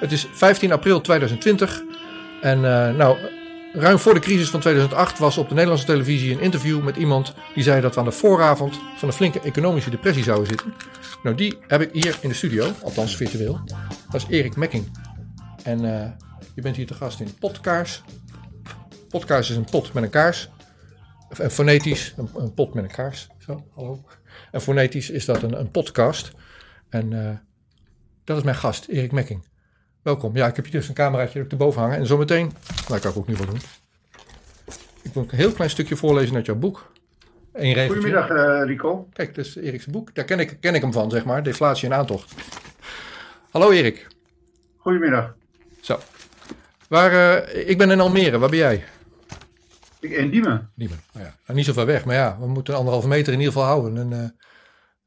Het is 15 april 2020. En uh, nou, ruim voor de crisis van 2008 was op de Nederlandse televisie een interview met iemand die zei dat we aan de vooravond van een flinke economische depressie zouden zitten. Nou, die heb ik hier in de studio, althans virtueel. Dat is Erik Mekking. En uh, je bent hier te gast in Potkaars. Potkaars is een pot met een kaars. En fonetisch, een, pot met een kaars. Zo, hallo. En fonetisch is dat een, een podcast. En uh, dat is mijn gast, Erik Mekking. Welkom. Ja, ik heb hier dus een cameraatje erboven hangen. En zometeen, nou kan ik ook nu wel doen. Ik wil een heel klein stukje voorlezen uit jouw boek. Eén Goedemiddag uh, Rico. Kijk, dat is Erik's boek. Daar ken ik, ken ik hem van, zeg maar. Deflatie en aantocht. Hallo Erik. Goedemiddag. Zo. Waar, uh, ik ben in Almere. Waar ben jij? Ik in Diemen. Diemen, nou ja. Nou, niet zo ver weg, maar ja, we moeten anderhalve meter in ieder geval houden. En, uh,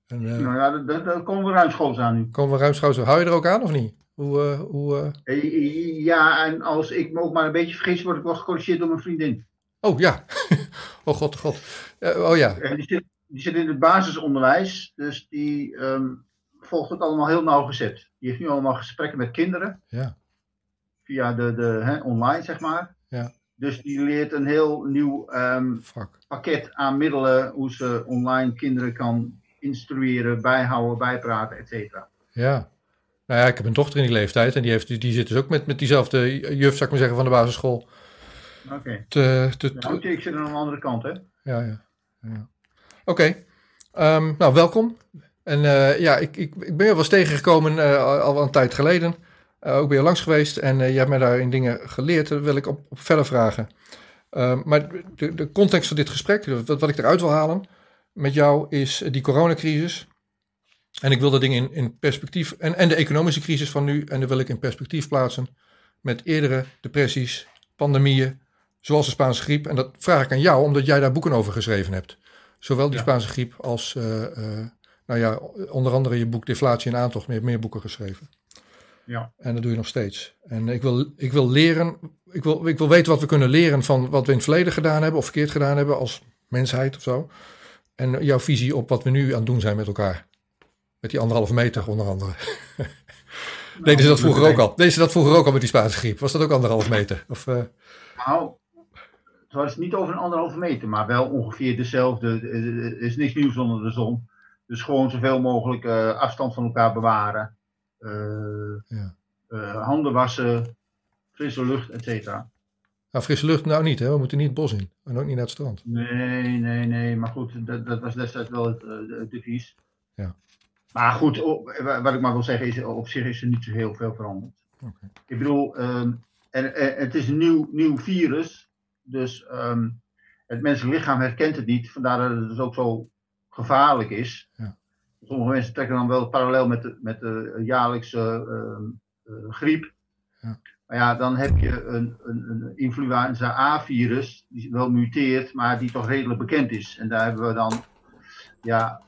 en, nou ja, daar komen we ruimschoots aan nu. Komen we ruimschoots Hou je er ook aan of niet? Hoe, uh, hoe, uh... Ja, en als ik me ook maar een beetje vergis, word ik wel gecorrigeerd door mijn vriendin. Oh ja. oh god, god. Oh ja. Die zit, die zit in het basisonderwijs, dus die um, volgt het allemaal heel nauwgezet. Die heeft nu allemaal gesprekken met kinderen. Ja. Via de, de hè, online, zeg maar. Ja. Dus die leert een heel nieuw um, pakket aan middelen hoe ze online kinderen kan instrueren, bijhouden, bijpraten, et cetera. Ja. Nou ja, ik heb een dochter in die leeftijd en die, heeft, die zit dus ook met, met diezelfde juf, zou ik maar zeggen, van de basisschool. Oké. Okay. Te, te, te... Nou, ik zit aan de andere kant, hè? Ja, ja. ja. Oké. Okay. Um, nou, welkom. En uh, ja, ik, ik, ik ben je wel eens tegengekomen uh, al een tijd geleden. Uh, ook ben je langs geweest en je hebt mij daarin dingen geleerd. Daar wil ik op, op verder vragen. Ehm, maar de, de context van dit gesprek, wat, wat ik eruit wil halen met jou, is die coronacrisis. En ik wil dat ding in, in perspectief. En, en de economische crisis van nu. En dat wil ik in perspectief plaatsen. Met eerdere depressies, pandemieën. Zoals de Spaanse griep. En dat vraag ik aan jou, omdat jij daar boeken over geschreven hebt. Zowel die Spaanse griep als. Uh, uh, nou ja, onder andere je boek Deflatie en Aantocht. Je hebt meer boeken geschreven. Ja. En dat doe je nog steeds. En ik wil, ik wil leren. Ik wil, ik wil weten wat we kunnen leren van wat we in het verleden gedaan hebben. Of verkeerd gedaan hebben als mensheid of zo. En jouw visie op wat we nu aan het doen zijn met elkaar. Met die anderhalve meter onder andere. Nou, Deden ze dat vroeger ook al? Deden ze dat vroeger ook al met die Spaanse griep? Was dat ook anderhalve meter? Of, uh... Nou, het was niet over een anderhalve meter, maar wel ongeveer dezelfde. Er is niks nieuws onder de zon. Dus gewoon zoveel mogelijk uh, afstand van elkaar bewaren. Uh, ja. handen wassen, frisse lucht, et cetera. Nou, frisse lucht nou niet, hè? We moeten niet het bos in. En ook niet naar het strand. Nee, nee, nee. Maar goed, dat, dat was destijds wel het, het devies. Ja. Maar goed, wat ik maar wil zeggen is, op zich is er niet zo heel veel veranderd. Okay. Ik bedoel, um, en, en, het is een nieuw, nieuw virus, dus um, het menselijk lichaam herkent het niet, vandaar dat het dus ook zo gevaarlijk is. Ja. Sommige mensen trekken dan wel parallel met de, met de jaarlijkse uh, uh, griep. Ja. Maar ja, dan heb je een, een, een influenza A-virus, die wel muteert, maar die toch redelijk bekend is. En daar hebben we dan ja,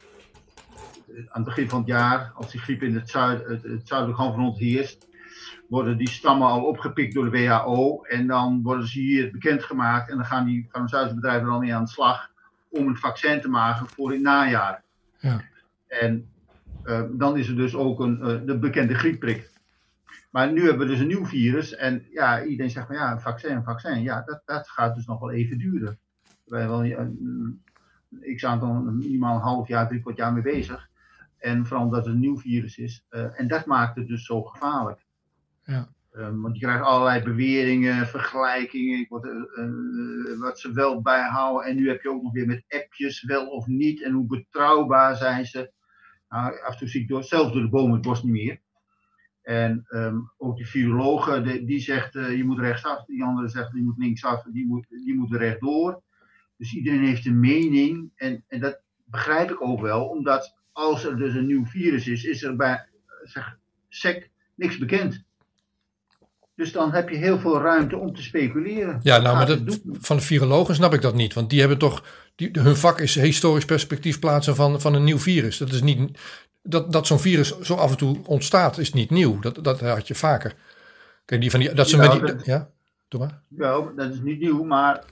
aan het begin van het jaar, als die griep in het, zuid, het, het zuidelijk halfrond heerst, worden die stammen al opgepikt door de WHO. En dan worden ze hier bekendgemaakt. En dan gaan die farmaceutische bedrijven dan mee aan de slag om een vaccin te maken voor het najaar. Ja. En uh, dan is er dus ook een, uh, de bekende griepprik. Maar nu hebben we dus een nieuw virus. En ja, iedereen zegt van ja, een vaccin, een vaccin. Ja, dat, dat gaat dus nog wel even duren. Hebben wel ik zou er minimaal een half jaar, drie kwart jaar mee bezig. En vooral omdat het een nieuw virus is. Uh, en dat maakt het dus zo gevaarlijk. Ja. Um, want je krijgt allerlei beweringen, vergelijkingen, wat, uh, wat ze wel bijhouden. En nu heb je ook nog weer met appjes, wel of niet. En hoe betrouwbaar zijn ze. Nou, af en toe zie ik door, zelfs door de bomen het bos niet meer. En um, ook die virologen, die, die zegt uh, je moet rechtsaf. Die andere zegt je moet linksaf, die moet, die moet rechtdoor. Dus iedereen heeft een mening. En, en dat begrijp ik ook wel, omdat als er dus een nieuw virus is, is er bij zeg, SEC niks bekend. Dus dan heb je heel veel ruimte om te speculeren. Ja, nou, maar dat, van de virologen snap ik dat niet. Want die hebben toch. Die, hun vak is historisch perspectief plaatsen van, van een nieuw virus. Dat is niet. Dat, dat zo'n virus zo af en toe ontstaat, is niet nieuw. Dat, dat had je vaker. Kijk, die van die. Dat ze ja, met die. Dat, ja, doe maar. Ja, dat is niet nieuw, maar.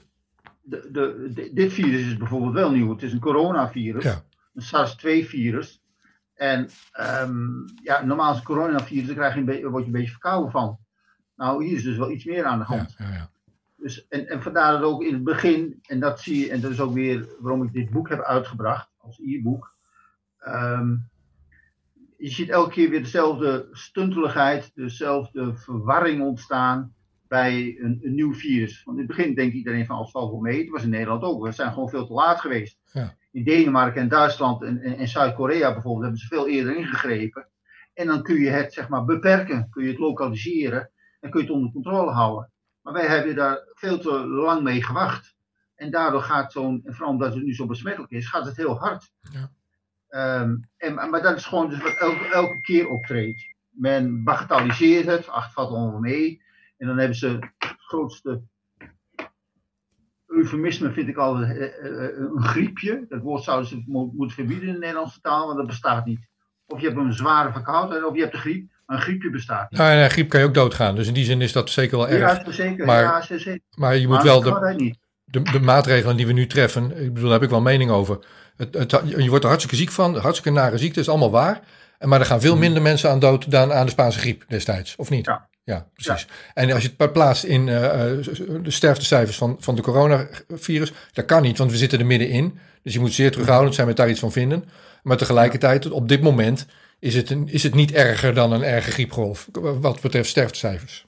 De, de, dit virus is bijvoorbeeld wel nieuw. Het is een coronavirus. Ja SARS-2-virus. En ehm, ja, normaal als coronavirus, dan krijg je een beetje, word je een beetje verkouden van. Nou, hier is dus wel iets meer aan de hand. Ja, ja, ja. Dus, en, en vandaar dat ook in het begin, en dat zie je, en dat is ook weer waarom ik dit boek heb uitgebracht, als e-book. Ehm, je ziet elke keer weer dezelfde stunteligheid, dezelfde verwarring ontstaan bij een, een nieuw virus. Want in het begin denkt iedereen van als het valt wel mee, het was in Nederland ook, we zijn gewoon veel te laat geweest. Ja. In Denemarken en Duitsland en, en, en Zuid-Korea bijvoorbeeld hebben ze veel eerder ingegrepen. En dan kun je het zeg maar beperken, kun je het lokaliseren en kun je het onder controle houden. Maar wij hebben daar veel te lang mee gewacht. En daardoor gaat zo'n, en vooral omdat het nu zo besmettelijk is, gaat het heel hard. Ja. Ehm, en, maar dat is gewoon dus wat elke, elke keer optreedt. Men bagatelliseert het, ach, het valt allemaal mee. En dan hebben ze het grootste eufemisme, vind ik al, eh, eh, eh, een griepje. Dat woord zouden ze mo- moeten verbieden in de Nederlandse taal, want dat bestaat niet. Of je hebt een zware verkoudheid, of je hebt de griep. Maar een griepje bestaat niet. Nou, en griep kan je ook doodgaan. Dus in die zin is dat zeker wel erg. Ja, zeker. Maar- ja, zeker. Maar je moet Maar wel de, de, de maatregelen die we nu treffen, ik bedoel, daar heb ik wel mening over. Het, het, je wordt er hartstikke ziek van, hartstikke nare ziekte, is allemaal waar. En Maar er gaan veel minder mensen aan dood dan aan de Spaanse griep destijds, of niet? Mhm. Ja. Ja, precies. En als je het plaatst in eh, eh, de sterftecijfers van, van de coronavirus, dat kan niet, want we zitten er middenin. Dus je moet zeer terughoudend zijn met daar iets van vinden. Maar tegelijkertijd, op dit moment, is het, een, is het niet erger dan een erge griepgolf, wat betreft sterftecijfers.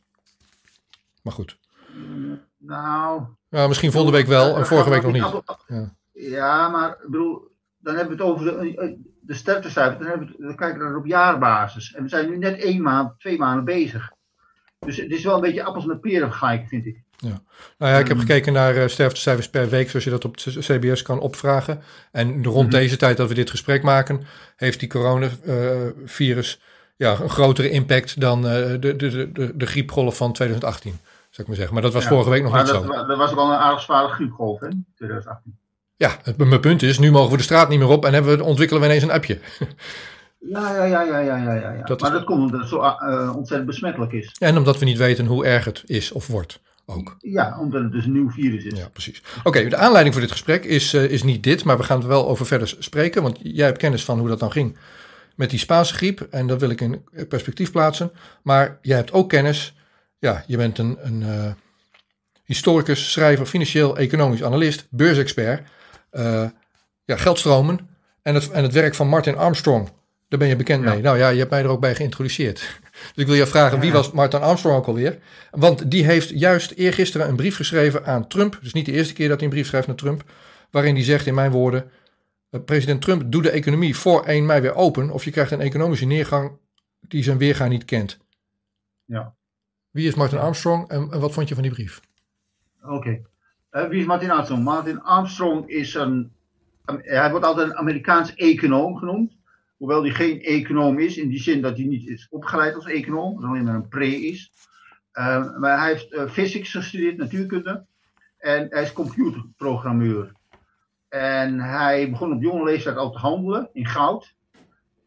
Maar goed. Nou, Ja, misschien volgende week wel en vorige week nog niet. Ja. Maar ik bedoel, dan hebben we het over de, de sterftecijfers. Dan, hebben we het, dan kijken we er op jaarbasis. En we zijn nu net één maand, twee maanden bezig. Dus het is wel een beetje appels met peren vergelijken, vind ik. Nou ja, ik heb Hmm. gekeken naar eh, sterftecijfers per week, zoals je dat op CBS kan opvragen. En rond Mhm. deze tijd dat we dit gesprek maken, heeft die coronavirus ja, een grotere impact dan eh, de, de, de, de, griepgolf van 2018, zou ik maar zeggen. Maar dat was Ja, vorige week nog niet dat, zo. dat was wel een aardig zware griepgolf, hè, 2018. Ja, het, mijn punt is, nu mogen we de straat niet meer op en hebben we, ontwikkelen we ineens een appje. Ja, ja, ja, ja, ja, ja, ja. Dat maar dat komt omdat het zo eh, ontzettend besmettelijk is. En omdat we niet weten hoe erg het is of wordt ook. Ja, omdat het dus een nieuw virus is. Ja, precies. Oké, de aanleiding voor dit gesprek is, eh, is niet dit, maar we gaan er wel over verder spreken. Want jij hebt kennis van hoe dat dan ging met die Spaanse griep. En dat wil ik in perspectief plaatsen. Maar jij hebt ook kennis. Ja, je bent een, een eh, historicus, schrijver, financieel, economisch analist, beursexpert. eh, ja, geldstromen en het, en het werk van Martin Armstrong. Daar ben je bekend Ja. mee. Nou ja, je hebt mij er ook bij geïntroduceerd. Dus ik wil je vragen, wie was Martin Armstrong ook alweer? Want die heeft juist eergisteren een brief geschreven aan Trump. Dus niet de eerste keer dat hij een brief schrijft naar Trump. Waarin hij zegt in mijn woorden... eh, President Trump, doe de economie voor 1 mei weer open... of je krijgt een economische neergang die zijn weerga niet kent. Ja. Wie is Martin Armstrong en, en wat vond je van die brief? Oké. Eh, wie is Martin Armstrong? Martin Armstrong is een. Hij wordt altijd een Amerikaans econoom genoemd. Hoewel hij geen econoom is, in die zin dat hij niet is opgeleid als econoom, dat alleen maar een pre is. Eh, maar hij heeft eh, physics gestudeerd, natuurkunde. En hij is computerprogrammeur. En hij begon op jonge leeftijd al te handelen in goud.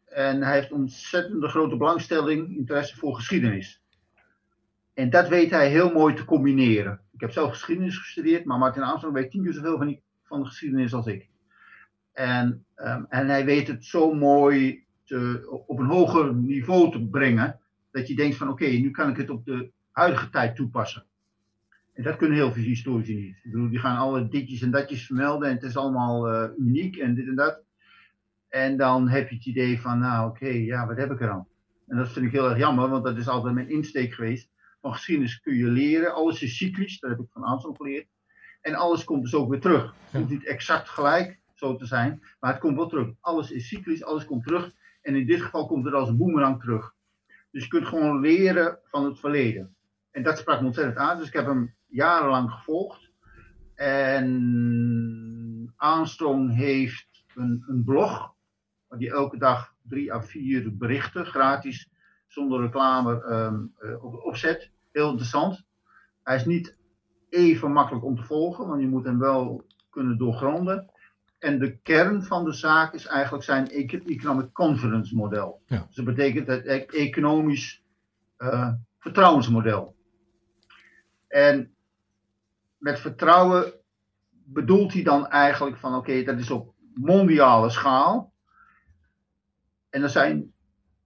En hij heeft ontzettende grote belangstelling, interesse voor geschiedenis. En dat weet hij heel mooi te combineren. Ik heb zelf geschiedenis gestudeerd, maar Martin Armstrong weet tien keer zoveel van, die, van de geschiedenis als ik. En, ehm, en hij weet het zo mooi te, op een hoger niveau te brengen, dat je denkt van oké, nu kan ik het op de huidige tijd toepassen. En dat kunnen heel veel historici niet. Ik bedoel, die gaan alle ditjes en datjes vermelden en het is allemaal eh, uniek en dit en dat. En dan heb je het idee van, nou oké, ja, wat heb ik er aan? En dat vind ik heel erg jammer, want dat is altijd mijn insteek geweest van geschiedenis kun je leren. Alles is cyclisch, dat heb ik van Armstrong geleerd. En alles komt dus ook weer terug. Het hoeft niet exact gelijk zo te zijn, maar het komt wel terug. Alles is cyclisch, alles komt terug. En in dit geval komt het als een boemerang terug. Dus je kunt gewoon leren van het verleden. En dat sprak me ontzettend aan. Dus ik heb hem jarenlang gevolgd. En Armstrong heeft een, een blog, waar die elke dag drie à vier berichten gratis zonder reclame ehm, eh, op, opzet. Heel interessant. Hij is niet even makkelijk om te volgen, want je moet hem wel kunnen doorgronden. En de kern van de zaak is eigenlijk zijn eco- economic confidence model. Ja. Dus dat betekent het e- economisch eh, vertrouwensmodel. En met vertrouwen bedoelt hij dan eigenlijk van oké, dat is op mondiale schaal. en er zijn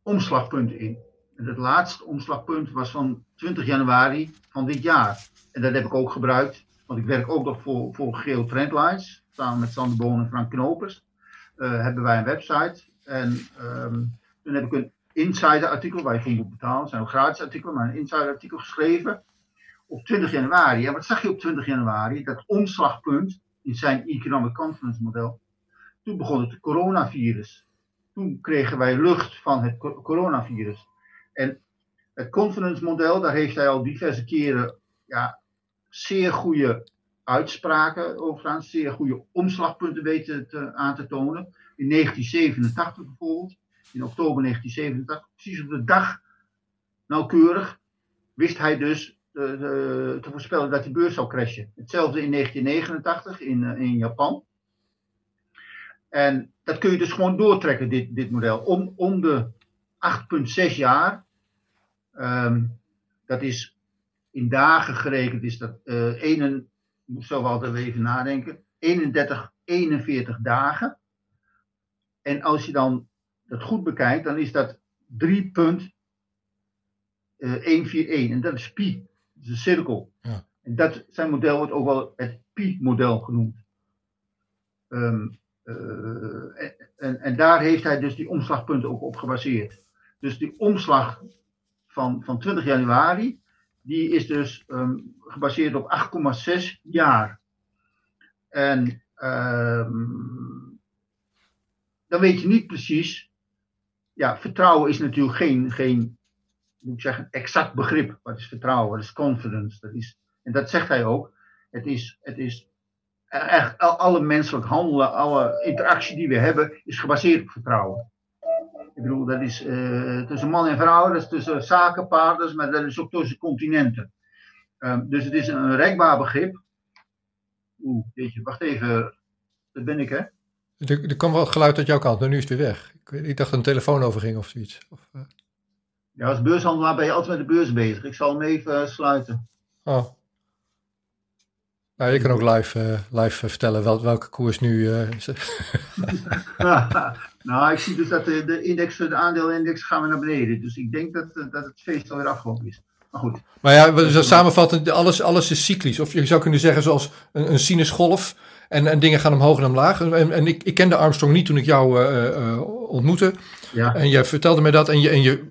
omslagpunten in. En het laatste omslagpunt was van 20 januari van dit jaar. En dat heb ik ook gebruikt, want ik werk ook nog voor, voor Geo Trendlines, samen met Sander Boon en Frank Knopers. Uh, hebben wij een website. En toen heb ik een insider artikel, waar je voor moet betalen, zijn ook gratis artikelen, maar een insider artikel geschreven op 20 januari. En wat zag je op 20 januari? Dat omslagpunt in zijn Economic Confidence model. Toen begon het coronavirus. Toen kregen wij lucht van het coronavirus. En het confidence model, daar heeft hij al diverse keren ja, zeer goede uitspraken overigens zeer goede omslagpunten weten te, aan te tonen. In 1987 bijvoorbeeld, in oktober 1987, precies op de dag nauwkeurig, wist hij dus eh, eh, te voorspellen dat die beurs zou crashen. Hetzelfde in 1989 in, eh, in Japan. En dat kun je dus gewoon doortrekken, dit, dit model. Om, om de 8,6 jaar, ehm, dat is in dagen gerekend, is dat 1, moet zelf altijd even nadenken, 31, 41 dagen. En als je dan dat goed bekijkt, dan is dat 3.141. Eh, en dat is pi, dat is een cirkel. Ja. En dat, zijn model wordt ook wel het pi-model genoemd. Ehm, eh, en, en, daar heeft hij dus die omslagpunten ook op gebaseerd. Dus die omslag van, van 20 januari die is dus um, gebaseerd op 8,6 jaar. En um, dan weet je niet precies. Ja, vertrouwen is natuurlijk geen, geen moet ik zeggen, exact begrip. Wat is vertrouwen? Wat is confidence? Dat is, en dat zegt hij ook. Het is, het is echt alle menselijk handelen, alle interactie die we hebben, is gebaseerd op vertrouwen. Ik bedoel, dat is uh, tussen man en vrouw, dat is tussen zakenpaarders, maar dat is ook tussen continenten. Um, dus het is een rekbaar begrip. Oeh, weet je, wacht even. Dat ben ik, hè? Er, er kwam wel geluid uit jouw kant, maar nu is het weer weg. Ik, ik dacht dat een telefoon overging of zoiets. Of, uh... Ja, als beurshandelaar ben je altijd met de beurs bezig. Ik zal hem even uh, sluiten. Oh. Nou, je kan ook live, uh, live vertellen wel, welke koers nu. Uh, nou, ik zie dus dat de, de index, de aandeelindex gaan we naar beneden. Dus ik denk dat, dat het feest alweer afgelopen is. Maar goed. Maar ja, dus samenvatten, alles, alles is cyclisch. Of je zou kunnen zeggen zoals een, een sinusgolf. En, en dingen gaan omhoog en omlaag. En, en ik, ik kende Armstrong niet toen ik jou ontmoette. Ja. En je vertelde me dat. En je, en je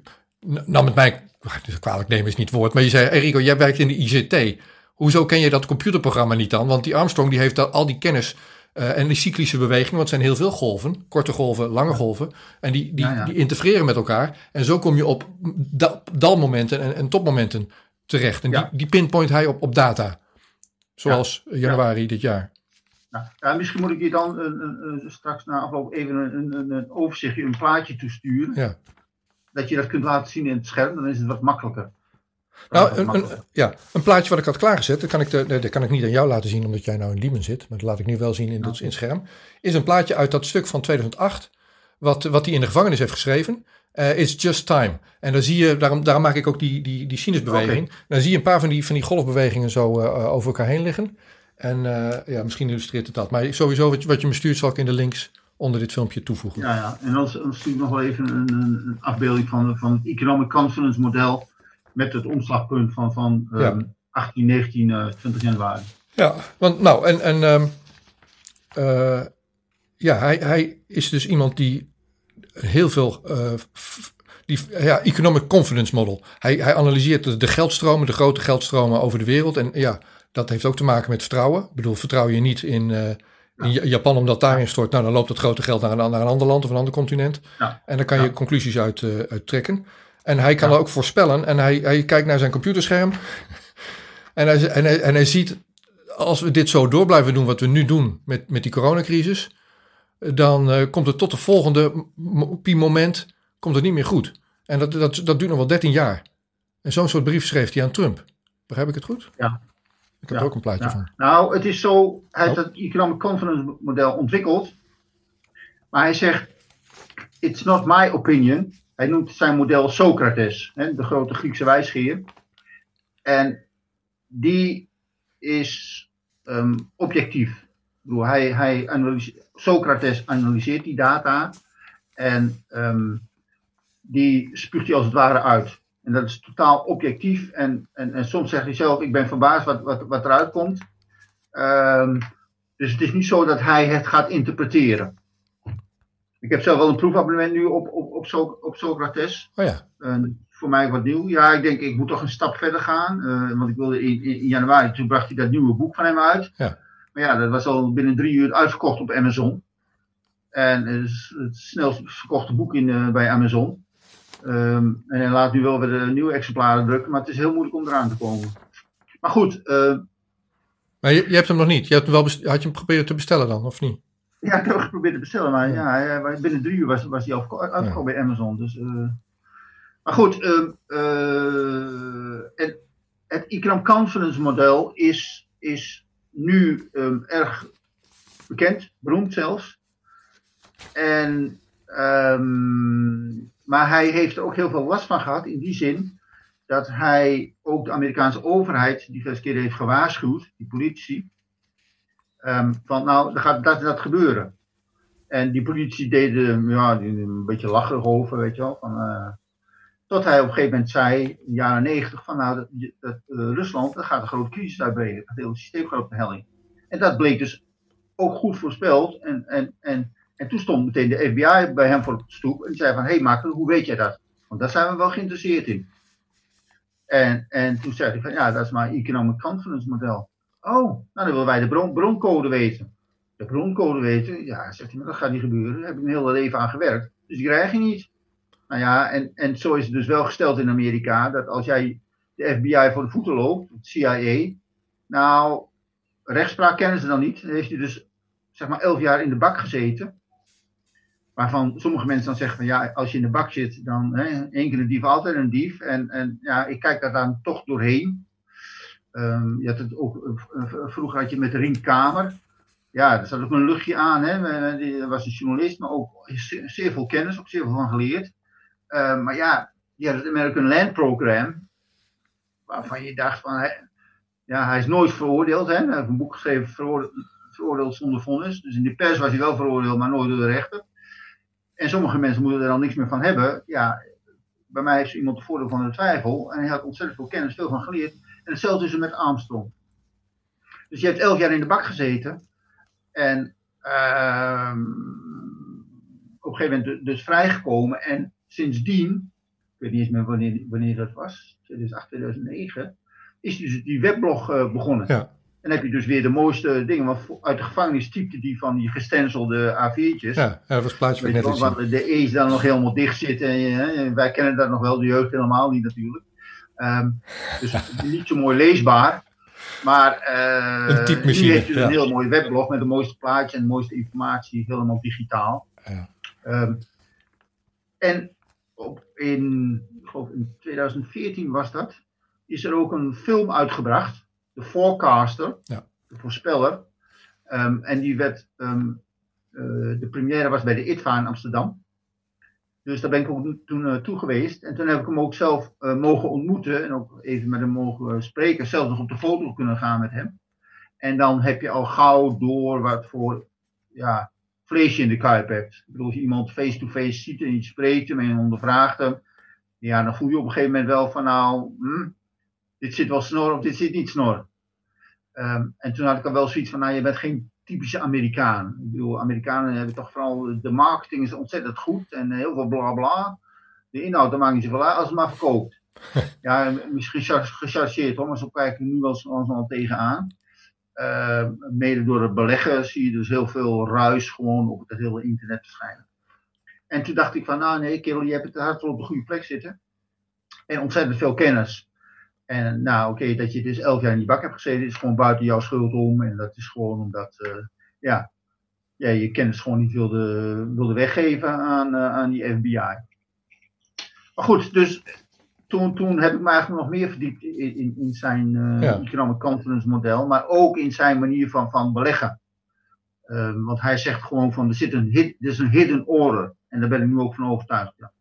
nam het mij, dus kwalijk nemen is niet het woord, maar je zei, Enrico, jij werkt in de ICT. Hoezo ken je dat computerprogramma niet dan? Want die Armstrong die heeft al die kennis uh, en die cyclische bewegingen, want het zijn heel veel golven, korte golven, lange golven, en die, die, die integreren met elkaar. En zo kom je op dalmomenten en, en topmomenten terecht. En die, die pinpoint hij op, op data, zoals januari dit jaar. Ja, misschien moet ik je dan uh, straks na afloop even een, een, een overzichtje, een plaatje toesturen. Ja dat je dat kunt laten zien in het scherm, dan is het wat makkelijker. Nou, een, een, ja, een plaatje wat ik had klaargezet, dat kan ik, de, dat kan ik niet aan jou laten zien omdat jij nou in Diemen zit, maar dat laat ik nu wel zien in, het, in scherm. Is een plaatje uit dat stuk van 2008, wat, wat hij in de gevangenis heeft geschreven. Uh, It's Just Time. En dan zie je, daarom, daarom maak ik ook die, die, die sinusbeweging. Dan zie je een paar van die, van die golfbewegingen zo uh, over elkaar heen liggen. En uh, ja, misschien illustreert het dat. Maar sowieso wat je, wat je me stuurt zal ik in de links onder dit filmpje toevoegen. Ja, ja. en dan, dan stuur ik nog wel even een, een, afbeelding van, van het Economic Confidence model met het omslagpunt van, van um, 18, 19, uh, 20 januari. Ja, want nou, en, en um, uh, ja, hij, hij is dus iemand die heel veel, uh, die, ja, economic confidence model. Hij, hij analyseert de, de geldstromen, de grote geldstromen over de wereld. En ja, dat heeft ook te maken met vertrouwen. Ik bedoel, vertrouw je niet in, uh, in Japan, omdat daarin stort, nou dan loopt het grote geld naar een, naar een ander land of een ander continent. Ja. En dan kan je conclusies uit, uh, trekken. En hij kan ook voorspellen. En hij, hij kijkt naar zijn computerscherm. en, hij, en, hij, en hij ziet, als we dit zo door blijven doen wat we nu doen met, met die coronacrisis. Dan uh, komt het tot de volgende moment komt het niet meer goed. En dat, dat, dat duurt nog wel 13 jaar. En zo'n soort brief schreef hij aan Trump. Begrijp ik het goed? Ja, ik heb er ook een plaatje van. Nou, het is zo, hij heeft oh. het Economic Confidence model ontwikkeld. Maar hij zegt, it's not my opinion. Hij noemt zijn model Socrates, hè, de grote Griekse wijsgeer. En die is um, objectief. Bedoel, hij, hij Socrates analyseert die data. En ehm, die spuugt hij als het ware uit. En dat is totaal objectief. En, en, en soms zegt hij zelf, ik ben verbaasd wat, wat, wat eruit komt. Ehm, dus het is niet zo dat hij het gaat interpreteren. Ik heb zelf wel een proefabonnement nu op, op, op, so op Socrates. Oh ja. voor mij wat nieuw. Ja, ik denk, ik moet toch een stap verder gaan. Uh, want ik wilde in, in, januari, toen bracht hij dat nieuwe boek van hem uit. Ja. Maar ja, dat was al binnen drie uur uitverkocht op Amazon. En het is het snelst verkochte boek in, uh, bij Amazon. Um, en hij laat nu wel weer de nieuwe exemplaren drukken, maar het is heel moeilijk om eraan te komen. Maar goed. Maar je, je, hebt hem nog niet. Je hebt hem wel had je hem geprobeerd te bestellen dan, of niet? Ja, ik heb geprobeerd te bestellen, maar ja, ja binnen drie uur was, was hij uitgekomen ja. bij Amazon. Dus, uh, maar goed, uh, het, het Ikram Conference model is, is nu um, erg bekend, beroemd zelfs. En, um, maar hij heeft er ook heel veel last van gehad in die zin dat hij ook de Amerikaanse overheid diverse keren heeft gewaarschuwd, die politie, van nou, er gaat dat en dat gebeuren. En die politie deden ja, een beetje lacherig over, weet je wel. Van, uh, tot hij op een gegeven moment zei, in de jaren negentig, van nou, uh, Rusland, dat gaat een grote crisis uitbreken. Het hele systeem gaat op de helling. En dat bleek dus ook goed voorspeld. En, en, en, en toen stond meteen de FBI bij hem voor de stoep. En zei van, hé hey, hoe weet jij dat? Want daar zijn we wel geïnteresseerd in. En, en toen zei hij van, ja, dat is maar economic confidence model. Oh, nou dan willen wij de bron, broncode weten. De broncode weten, ja, zegt hij, maar dat gaat niet gebeuren. Daar heb ik mijn hele leven aan gewerkt. Dus die krijg je niet. Nou ja, en, en zo is het dus wel gesteld in Amerika, dat als jij de FBI voor de voeten loopt, het CIA, nou, rechtspraak kennen ze dan niet. Dan heeft hij dus, zeg maar, elf jaar in de bak gezeten. Waarvan sommige mensen dan zeggen van ja, als je in de bak zit, dan hè, één keer een dief, altijd een dief. En, en ja, ik kijk daar dan toch doorheen. Um, je had het ook, vroeger had je met ringkamer. Ja, er zat ook een luchtje aan. Hè. Die was een journalist, maar ook zeer veel kennis, ook zeer veel van geleerd. Uh, maar ja, die had het American Land Program. Waarvan je dacht van, hè, ja, hij is nooit veroordeeld. Hè. Hij heeft een boek geschreven, veroordeeld, zonder vonnis. Dus in de pers was hij wel veroordeeld, maar nooit door de rechter. En sommige mensen moeten er dan niks meer van hebben. Ja, bij mij heeft iemand de voordeel van de twijfel. En hij had ontzettend veel kennis, veel van geleerd. En hetzelfde is er met Armstrong. Dus je hebt elf jaar in de bak gezeten. En uh, op een gegeven moment dus vrijgekomen. En sindsdien, ik weet niet eens meer wanneer, wanneer dat was, 2008, 2009, is dus die weblog uh, begonnen. Ja. En dan heb je dus weer de mooiste dingen. Want uit de gevangenis typte die van die gestenselde A4'tjes. Ja, dat was plaatje van net want de E's dan nog helemaal dicht zitten. En, wij kennen dat nog wel, de jeugd helemaal niet natuurlijk. Um, dus niet zo mooi leesbaar. Maar uh, een nu heeft dus ja. een heel mooi weblog met de mooiste plaatjes en de mooiste informatie, helemaal digitaal. Ja. Um, en op, in, in 2014 was dat, is er ook een film uitgebracht, The Forecaster, Ja. de voorspeller. Um, en die werd, um, uh, de première was bij de ITVA in Amsterdam. Dus daar ben ik ook toen naartoe uh, geweest. En toen heb ik hem ook zelf uh, mogen ontmoeten. En ook even met hem mogen spreken. Zelfs nog op de foto kunnen gaan met hem. En dan heb je al gauw door wat voor ja, vlees je in de kuip hebt. Ik bedoel, als je iemand face-to-face -face ziet en je spreekt hem en je ondervraagt hem. Ja, dan voel je op een gegeven moment wel van nou, hm, dit zit wel snor of dit zit niet snor. Um, en toen had ik al wel zoiets van, nou, je bent geen typische Amerikaan. Ik bedoel, Amerikanen hebben toch vooral, de marketing is ontzettend goed en heel veel bla bla. De inhoud, daar maakt niet zoveel uit als het maar verkoopt. ja, misschien gechargeerd hoor, maar zo kijk ik nu wel eens al tegenaan. Uh, mede door het beleggen zie je dus heel veel ruis gewoon op het hele internet verschijnen. En toen dacht ik van, nou nee, kerel, je hebt het hart wel op de goede plek zitten. En ontzettend veel kennis. En nou, oké, okay, dat je dus elf jaar in die bak hebt gezeten, is gewoon buiten jouw schuld om. En dat is gewoon omdat, uh, ja, ja, je kennis gewoon niet wilde, wilde weggeven aan, uh, aan die FBI. Maar goed, dus toen, toen heb ik me eigenlijk nog meer verdiept in, in, in zijn uh, ja. economic confidence model, maar ook in zijn manier van, van beleggen. Want hij zegt gewoon van, er zit een, hid, er is een hidden order. En daar ben ik nu ook van overtuigd. Ja.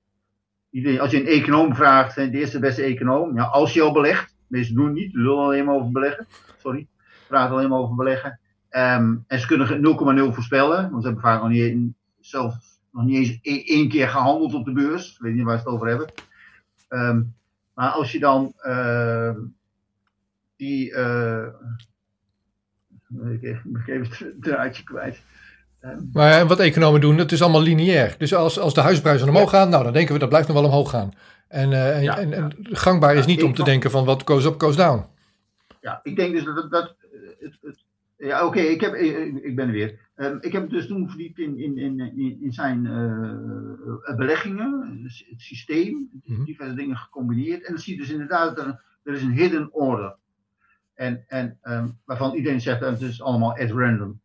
Als je een econoom vraagt, de eerste beste econoom, ja, als je al belegt, meesten doen niet, lullen alleen maar over beleggen, sorry, praten alleen maar over beleggen. Um, en ze kunnen 0,0 voorspellen, want ze hebben vaak nog niet zelf nog niet eens e- één keer gehandeld op de beurs. Ik weet niet waar ze het over hebben. Ehm, maar als je dan uh, die. Uh, ik even het draadje kwijt. Maar wat economen doen, het is allemaal lineair. Dus als, als de huisprijzen omhoog gaan, nou dan denken we dat blijft nog wel omhoog gaan. En, uh, en, ja, en, en gangbaar is niet om te denken van wat goes up, goes down. Ja, ik denk dus dat, dat het, het, ja, oké, ik heb ik, ben er weer. Um, ik heb dus toen verdiept in, in, in, in zijn uh, beleggingen, het systeem, mm-hmm. diverse dingen gecombineerd. En dan zie je dus inderdaad dat er, er is een hidden order. En, en um, waarvan iedereen zegt dat het is allemaal at random.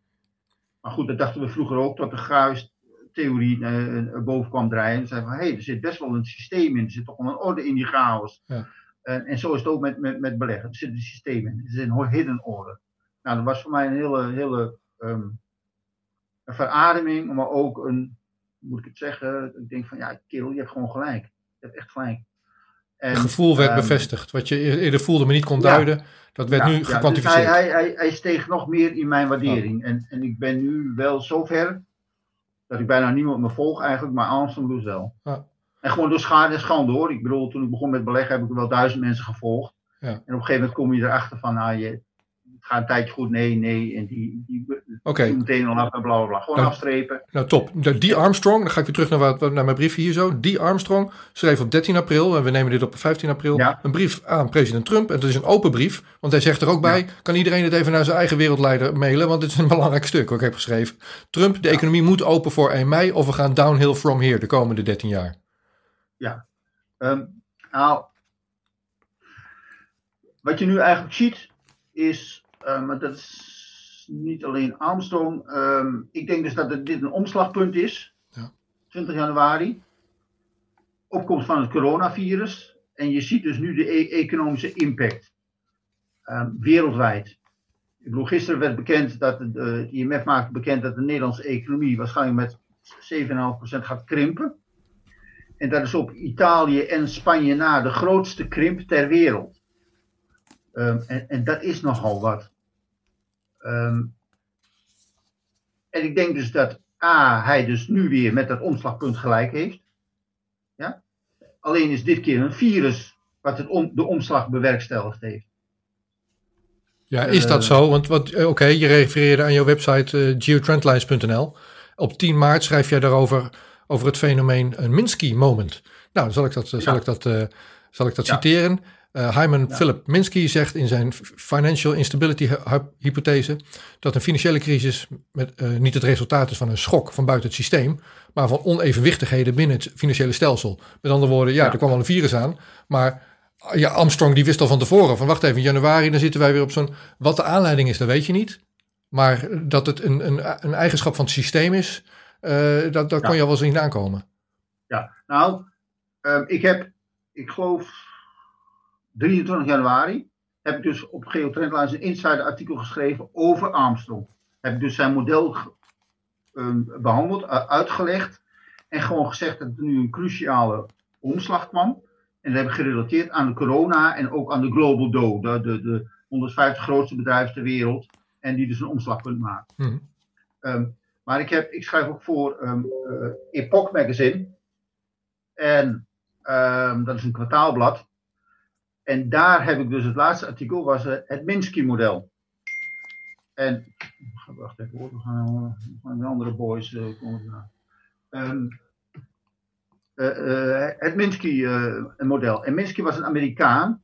Maar goed, dat dachten we vroeger ook, tot de Gruis-theorie uh, boven kwam draaien. En zeiden van, hé, hey, er zit best wel een systeem in, er zit toch wel een orde in die chaos. Ja. En, en zo is het ook met, met, met beleggen, er zit een systeem in, er zit een hidden order. Nou, dat was voor mij een hele, hele um, een verademing, maar ook een, moet ik het zeggen, ik denk van ja, kerel, je hebt gewoon gelijk. Je hebt echt gelijk. En, het gevoel werd um, bevestigd. Wat je eerder voelde, maar niet kon duiden, ja, dat werd ja, nu gekwantificeerd. Dus hij, hij, hij, hij, steeg nog meer in mijn waardering. Oh. En, en ik ben nu wel zover dat ik bijna niemand me volg eigenlijk, maar Armstrong dus wel. Oh. En gewoon door schade en schande hoor. Ik bedoel, toen ik begon met beleggen heb ik wel duizend mensen gevolgd. Ja. En op een gegeven moment kom je erachter van, nou, je, gaat een tijdje goed, nee, nee. En die, die, okay. die meteen al af en bla, bla, bla. Gewoon nou, afstrepen. Nou, top. Die Armstrong, dan ga ik weer terug naar, wat, naar mijn briefje hier zo. Die Armstrong schreef op 13 april, en we nemen dit op 15 april, ja. een brief aan president Trump. En dat is een open brief, want hij zegt er ook bij, ja. kan iedereen het even naar zijn eigen wereldleider mailen, want het is een belangrijk stuk wat ik heb geschreven. Trump, de economie moet open voor 1 mei, of we gaan downhill from here de komende 13 jaar. Ja. Um, nou, wat je nu eigenlijk ziet, is maar dat is niet alleen Armstrong. Uh, ik denk dus dat het, dit een omslagpunt is. Ja. 20 januari. Opkomst van het coronavirus. En je ziet dus nu de e economische impact. Uh, wereldwijd. Ik bedoel, gisteren werd bekend dat het, het IMF maakte bekend dat de Nederlandse economie waarschijnlijk met 7,5% gaat krimpen. En dat is op Italië en Spanje na de grootste krimp ter wereld. Um, en, en, dat is nogal wat. Um, en ik denk dus dat A, hij dus nu weer met dat omslagpunt gelijk heeft. Ja? Alleen is dit keer een virus wat het om, de omslag bewerkstelligd heeft. Ja, is dat uh, zo? Want wat, eh, oké, okay, je refereerde aan jouw website uh, geotrendlines.nl. Op 10 maart schrijf jij daarover over het fenomeen een Minsky moment. Nou, zal ik dat, ja. zal ik dat, uh, zal ik dat ja. citeren? Uh, Hyman ja. Philip Minsky zegt in zijn Financial Instability hypothese dat een financiële crisis met, uh, niet het resultaat is van een schok van buiten het systeem, maar van onevenwichtigheden binnen het financiële stelsel. Met andere woorden, ja, ja. er kwam wel een virus aan, maar ja, Armstrong die wist al van tevoren van wacht even, in januari dan zitten wij weer op zo'n... Wat de aanleiding is, dat weet je niet. Maar dat het een, een, een eigenschap van het systeem is, uh, dat, dat kon je al wel zien aankomen. Ja, nou, um, ik heb, ik geloof 23 januari heb ik dus op Geotrendlines een insider artikel geschreven over Armstrong. Heb ik dus zijn model um, behandeld, uh, uitgelegd en gewoon gezegd dat er nu een cruciale omslag kwam. En dat heb ik gerelateerd aan de corona en ook aan de Global Dow, de, de, de 150 grootste bedrijven ter wereld. En die dus een omslagpunt maken. Mm. Um, maar ik, heb, ik schrijf ook voor um, uh, Epoch Magazine. En dat is een kwartaalblad. En daar heb ik dus het laatste artikel, was uh, het Minsky-model. En, wacht even hoor, we gaan de andere boys uh, komen. Um, het Minsky-model. en Minsky was een Amerikaan,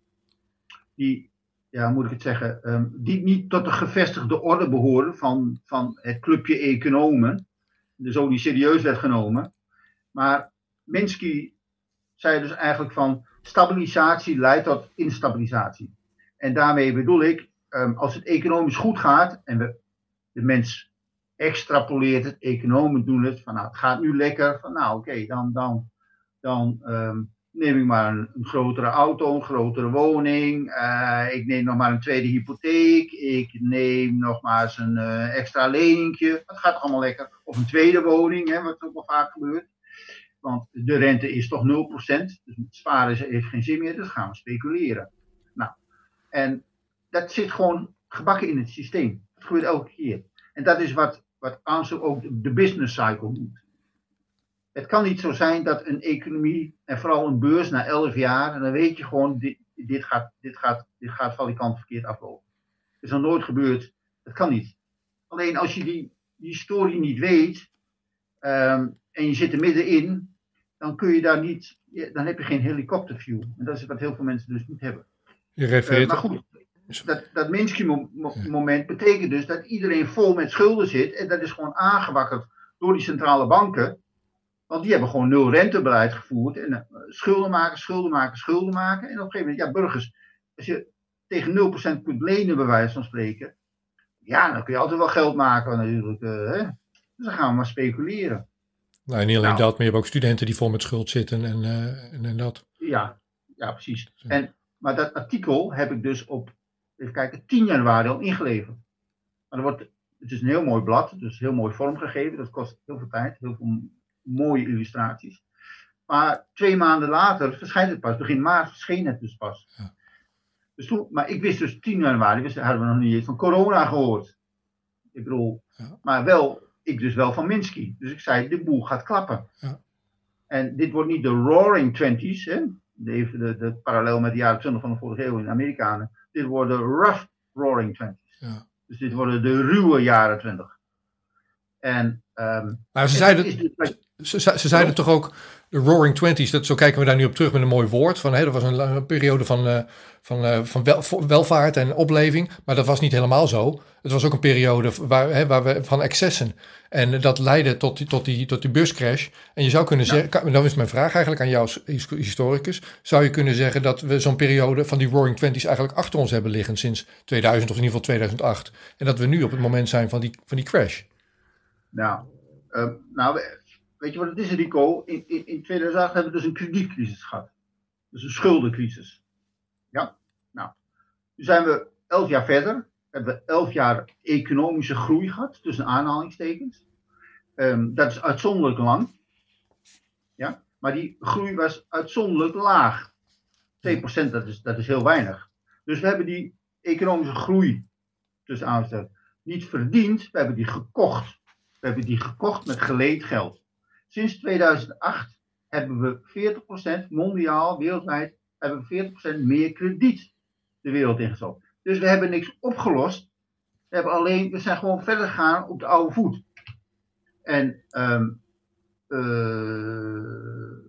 die, ja, moet ik het zeggen, um, die niet tot de gevestigde orde behoorde van, van het clubje economen. Dus ook niet serieus werd genomen. Maar Minsky zei dus eigenlijk van stabilisatie leidt tot instabilisatie. En daarmee bedoel ik, um, als het economisch goed gaat en we, de mens extrapoleert het, economen doen het, van nou het gaat nu lekker, van nou oké, dan, dan, dan um, neem ik maar een, grotere auto, een grotere woning, uh, ik neem nog maar een tweede hypotheek, ik neem nog maar eens een uh, extra leningje, het gaat allemaal lekker. Of een tweede woning, hè, wat ook wel vaak gebeurt. Want de rente is toch 0%. Dus sparen heeft geen zin meer, dus gaan we speculeren. Nou, en dat zit gewoon gebakken in het systeem. Dat gebeurt elke keer. En dat is wat, wat Armstrong ook de business cycle noemt. Het kan niet zo zijn dat een economie, en vooral een beurs na elf jaar, en dan weet je gewoon, dit, dit, gaat, dit, gaat, dit gaat kant verkeerd aflopen. Het is nog nooit gebeurd. Dat kan niet. Alleen als je die, die story niet weet, ehm, en je zit er middenin, dan kun je daar niet, dan heb je geen helikopterview. En dat is wat heel veel mensen dus niet hebben. Je refereert... Uh, maar goed, dat, dat Minsky-moment betekent dus dat iedereen vol met schulden zit. En dat is gewoon aangewakkerd door die centrale banken. Want die hebben gewoon nul rentebeleid gevoerd. En uh, schulden maken, schulden maken, schulden maken. En op een gegeven moment, ja, burgers, als je tegen 0% kunt lenen, bij wijze van spreken. Ja, dan kun je altijd wel geld maken natuurlijk. Uh, hè? Dus dan gaan we maar speculeren. Nou, niet alleen nou, dat, maar je hebt ook studenten die vol met schuld zitten en, uh, en, en, dat. Ja, ja precies. En, maar dat artikel heb ik dus op even kijken, 10 januari al ingeleverd. Maar wordt, het is een heel mooi blad, dus heel mooi vormgegeven. Dat kost heel veel tijd, heel veel mooie illustraties. Maar twee maanden later verschijnt het pas, begin maart verscheen het dus pas. Ja. Dus toen, maar ik wist dus 10 januari, wist, hadden we nog niet eens van corona gehoord. Ik bedoel, ja. maar wel, ik dus wel van Minsky. Dus ik zei, de boel gaat klappen. Ja. En dit wordt niet de Roaring Twenties, hè? De, de, de, parallel met de jaren 20 van de vorige eeuw in de Amerikanen. Dit worden rough roaring twenties. Ja. Dus dit worden de ruwe jaren twintig. En, um, maar ze zeiden, dus, ze, ze, zeiden toch ook de Roaring Twenties, dat, zo kijken we daar nu op terug met een mooi woord. Van, hè, dat was een, een periode van, uh, van, uh, van wel, welvaart en opleving, maar dat was niet helemaal zo. Het was ook een periode waar, hè, waar we, van excessen. En dat leidde tot die, tot die, tot die buscrash. En je zou kunnen ja. zeggen, dan is mijn vraag eigenlijk aan jou als historicus, zou je kunnen zeggen dat we zo'n periode van die Roaring Twenties eigenlijk achter ons hebben liggen sinds 2000 of in ieder geval 2008. En dat we nu op het moment zijn van die, van die crash. Nou, uh, nou Weet je wat het is, Rico? In, in, in 2008 hebben we dus een kredietcrisis gehad. Dus een schuldencrisis. Ja? Nou, nu zijn we elf jaar verder. Hebben we elf jaar economische groei gehad, tussen aanhalingstekens. Um, dat is uitzonderlijk lang. Ja? Maar die groei was uitzonderlijk laag. 2% dat is, dat is heel weinig. Dus we hebben die economische groei, tussen aanhalingstekens, niet verdiend. We hebben die gekocht. We hebben die gekocht met geleend geld. Sinds 2008 hebben we 40% mondiaal, wereldwijd, hebben we 40% meer krediet de wereld ingestopt. Dus we hebben niks opgelost. We, hebben alleen, we zijn gewoon verder gegaan op de oude voet. En, um, uh,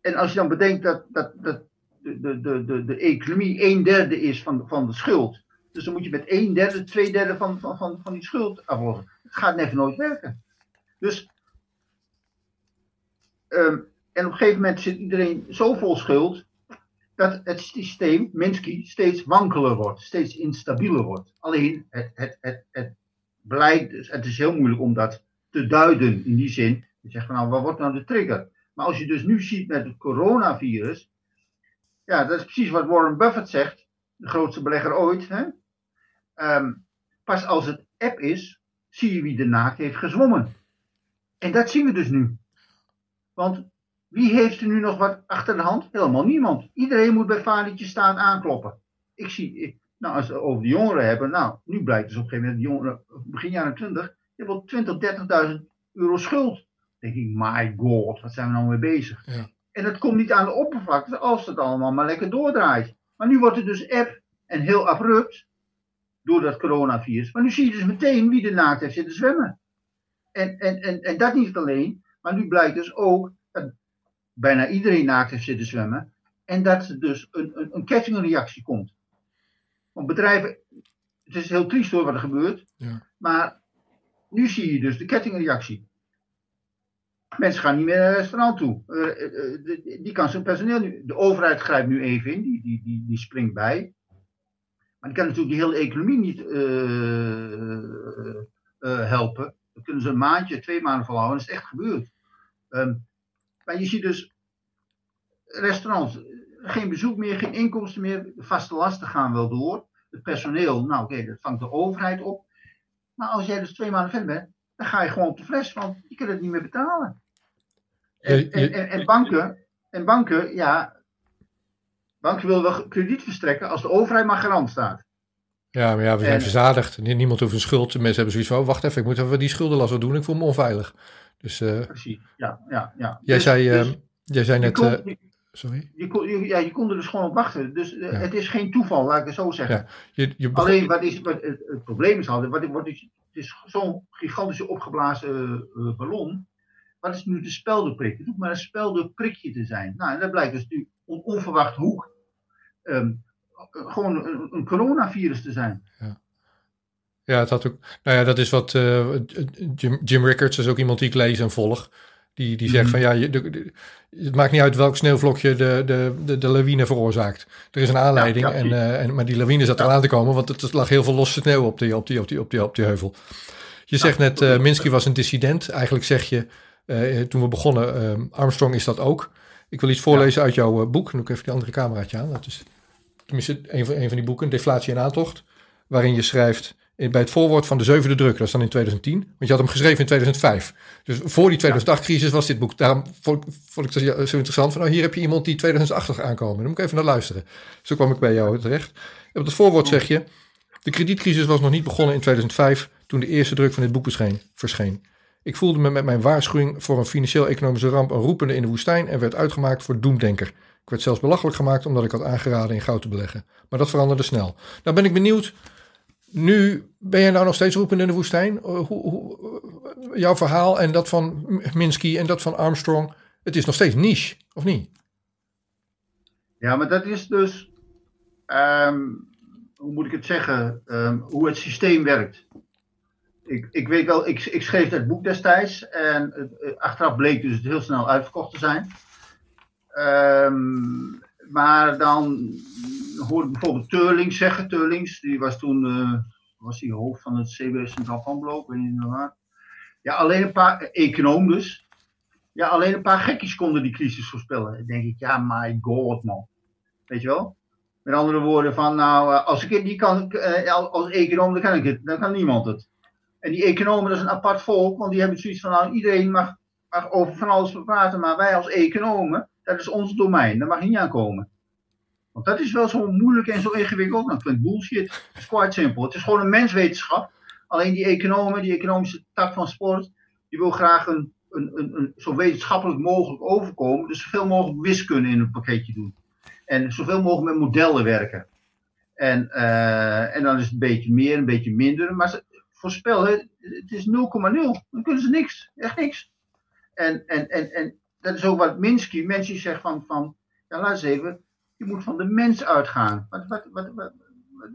en als je dan bedenkt dat, dat, dat de, de, de, de economie een derde is van, van de schuld. Dus dan moet je met een derde, twee derde van, van, van, van die schuld aflossen. Het gaat net nooit werken. Dus Um, en op een gegeven moment zit iedereen zo vol schuld dat het systeem, Minsky, steeds wankeler wordt, steeds instabieler wordt. Alleen het, het, het, dus, het is heel moeilijk om dat te duiden in die zin. Je zegt van nou, wat wordt nou de trigger? Maar als je dus nu ziet met het coronavirus, ja, dat is precies wat Warren Buffett zegt, de grootste belegger ooit. Hè? Um, pas als het app is, zie je wie de naakt heeft gezwommen. En dat zien we dus nu. Want wie heeft er nu nog wat achter de hand? Helemaal niemand. Iedereen moet bij vadertje staan aankloppen. Ik zie, nou als we over de jongeren hebben, nou, nu blijkt dus op een gegeven moment, de jongeren, begin jaren 20, je hebt wel 20, 30.000 euro schuld. Dan denk ik, my god, wat zijn we nou mee bezig? Ja. En dat komt niet aan de oppervlakte als het allemaal maar lekker doordraait. Maar nu wordt het dus app en heel abrupt door dat coronavirus. Maar nu zie je dus meteen wie er naakt heeft zitten zwemmen. En, en, en, en dat niet alleen, maar nu blijkt dus ook dat bijna iedereen naakt heeft zitten zwemmen. En dat er dus een, een, een kettingreactie komt. Want bedrijven, het is heel triest hoor wat er gebeurt. Ja. Maar nu zie je dus de kettingreactie. Mensen gaan niet meer naar het restaurant toe. Uh, die kan zijn personeel nu. De overheid grijpt nu even in, die, die, die, die springt bij. Maar die kan natuurlijk die hele economie niet uh, helpen. Dat kunnen ze een maandje, twee maanden volhouden. Dat is echt gebeurd. Um, maar je ziet dus restaurants, geen bezoek meer, geen inkomsten meer. De vaste lasten gaan wel door. Het personeel, nou oké, okay, dat vangt de overheid op. Maar als jij dus twee maanden verder bent, dan ga je gewoon op de fles, want je kunt het niet meer betalen. En, en, en, en banken, en banken, ja, banken willen wel krediet verstrekken als de overheid maar garant staat. Ja, maar ja, we zijn en, verzadigd. Niemand hoeft een schuld. Mensen hebben zoiets van, oh, wacht even, ik moet even die schuldenlast doen, ik voel me onveilig. Dus, uh, Precies, ja. ja, ja. Jij, Dus- zei, dus uh, jij zei net... kon- eh, sorry? je, kon, je- ja, je kon er dus gewoon op wachten. Dus eh, het is geen toeval, laat ik het zo zeggen. Ja. Je, je begon- Alleen wat is, wat het, het probleem is altijd, wat, wat is, het is zo'n gigantische opgeblazen eh, eh, ballon. Wat is nu de speldenprik? Het hoeft maar een speldenprikje te zijn. Nou, en dat blijkt dus nu on- onverwacht hoek ehm, gewoon een, een coronavirus te zijn. Ja, het had ook. Nou ja, dat is wat eh, Jim, Jim Rickards is ook iemand die ik lees en volg. Die, die zegt Mhm. van ja, je, de- de- het maakt niet uit welk sneeuwvlokje de, de, de, de lawine veroorzaakt. Er is een aanleiding, Ja, ja, en, eh, en, maar die lawine zat eraan te komen, want het lag heel veel losse sneeuw op die, op die, op die, op die, op die heuvel. Je zegt net, eh Minsky was een dissident. Eigenlijk zeg je, toen we begonnen, Armstrong is dat ook. Ik wil iets voorlezen uit jouw boek. Dan doe ik even die andere cameraatje aan. Dat is tenminste een van, een van die boeken, Deflatie en Aantocht. Waarin je schrijft, bij het voorwoord van de zevende druk, dat is dan in 2010. Want je had hem geschreven in 2005. Dus voor die 2008-crisis was dit boek. Daarom vond, ik het zo interessant. Van, oh, hier heb je iemand die 2008 aankomen. Dan moet ik even naar luisteren. Zo kwam ik bij jou terecht. Op het voorwoord zeg je, de kredietcrisis was nog niet begonnen in 2005... toen de eerste druk van dit boek verscheen. Ik voelde me met mijn waarschuwing voor een financieel-economische ramp... een roepende in de woestijn en werd uitgemaakt voor doemdenker. Ik werd zelfs belachelijk gemaakt omdat ik had aangeraden in goud te beleggen. Maar dat veranderde snel. Nou ben ik benieuwd, nu ben je nou nog steeds roepende in de woestijn? Uh, Hoe, hoe, uh, jouw verhaal en dat van Minsky en dat van Armstrong, het is nog steeds niche, of niet? Ja, maar dat is dus, ehm, hoe moet ik het zeggen, Ehm, hoe het systeem werkt. Ik, ik weet wel, ik, ik schreef dat boek destijds en het, eh, achteraf bleek dus het heel snel uitverkocht te zijn. Ehm, maar dan hoorde bijvoorbeeld Teurlings zeggen, Teurlings, die was toen eh, was die hoofd van het CBS Centraal Planbureau, ik weet niet meer waar. Ja, alleen een paar, eh, econoom dus. Ja, alleen een paar gekkies konden die crisis voorspellen. Dan denk ik, ja, my god, man. Weet je wel? Met andere woorden, van nou, eh, als ik het kan, als als econoom, dan kan ik het. Dan kan niemand het. En die economen, dat is een apart volk, want die hebben zoiets van, nou, iedereen mag, mag over van alles praten, maar wij als economen, dat is ons domein, daar mag je niet aan komen. Want dat is wel zo moeilijk en zo ingewikkeld. Nou, ik vind het bullshit. Het is quite simpel. Het is gewoon een menswetenschap. Alleen die economen, die economische tak van sport, die wil graag een, een, een, een zo wetenschappelijk mogelijk overkomen. Dus zoveel mogelijk wiskunde in een pakketje doen. En zoveel mogelijk met modellen werken. En, eh, en dan is het een beetje meer, een beetje minder. Maar voorspellen, het is 0,0. Dan kunnen ze niks. Echt niks. En, en, en, en dat is ook wat Minsky, Minsky zegt van, van ja, laat eens even, je moet van de mens uitgaan. Wat, wat, wat, wat,